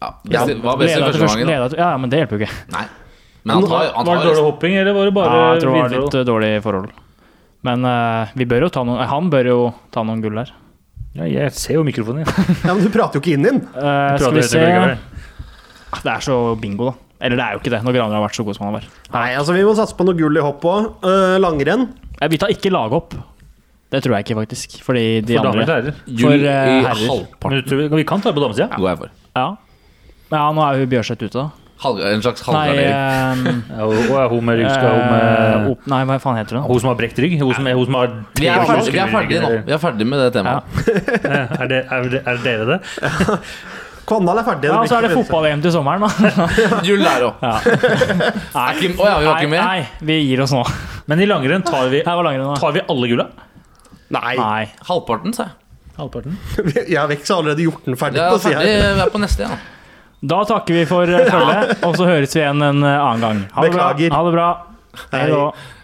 Speaker 2: Ja. I- var best i første
Speaker 1: første-
Speaker 2: gangen. da.
Speaker 1: Ja, ja, men det hjelper jo ikke.
Speaker 2: Nei. Men han tar, han
Speaker 3: Var det dårlig hopping, eller var det bare
Speaker 1: Ja, jeg tror det var litt eh, dårlig forhold. Men uh, vi bør jo ta noen, han bør jo ta noen gull der.
Speaker 3: Ja, jeg ser jo mikrofonen din.
Speaker 4: Ja, men du prater jo ikke inn din. den.
Speaker 1: Eh, skal vi se. Ah, Det er så bingo, da. Eller det er jo ikke det, når Graner har vært så god som han har vært.
Speaker 4: Nei, altså Vi må satse på noe gull i hopp òg. langrenn.
Speaker 1: Ja, Vi tar ikke laghopp. Det tror jeg ikke, faktisk. Fordi de
Speaker 3: For damer og
Speaker 1: andre
Speaker 3: herrer.
Speaker 1: For uh,
Speaker 2: i
Speaker 1: herrer.
Speaker 3: Vi kan ta det på damesida.
Speaker 2: Ja.
Speaker 1: Ja. Ja, nå er hun Bjørseth ute, da.
Speaker 2: Halv, en slags
Speaker 1: Nei,
Speaker 2: halvgardering.
Speaker 1: eh,
Speaker 3: Ja, hun med rygg
Speaker 1: eh, nei, hva faen heter hun?
Speaker 3: Hun som har brekt rygg? Hun som, hun som har
Speaker 2: Vi er ferdige, vi er ferdige nå. Vi er ferdige med det temaet.
Speaker 3: Er, det, er, det, er dere det?
Speaker 4: Kvandal er ferdig.
Speaker 1: Ja, så er det fotball-VM til sommeren, da.
Speaker 2: Gull der òg.
Speaker 1: Ja.
Speaker 2: Ja?
Speaker 1: Nei, nei, vi gir oss nå.
Speaker 3: Men i langrenn tar vi,
Speaker 1: langrenn,
Speaker 3: tar vi alle gulla?
Speaker 4: Nei,
Speaker 1: Nei.
Speaker 2: Halvparten, sa jeg.
Speaker 3: Halvparten.
Speaker 4: jeg har vekk så allerede gjort den ferdig.
Speaker 2: Vi er,
Speaker 4: på
Speaker 2: ferdig, vi er neste igjen.
Speaker 1: Da takker vi for eh, følget, og så høres vi igjen en eh, annen gang. Ha det bra.
Speaker 4: Beklager.
Speaker 1: Ha det bra. Hei
Speaker 4: Hei.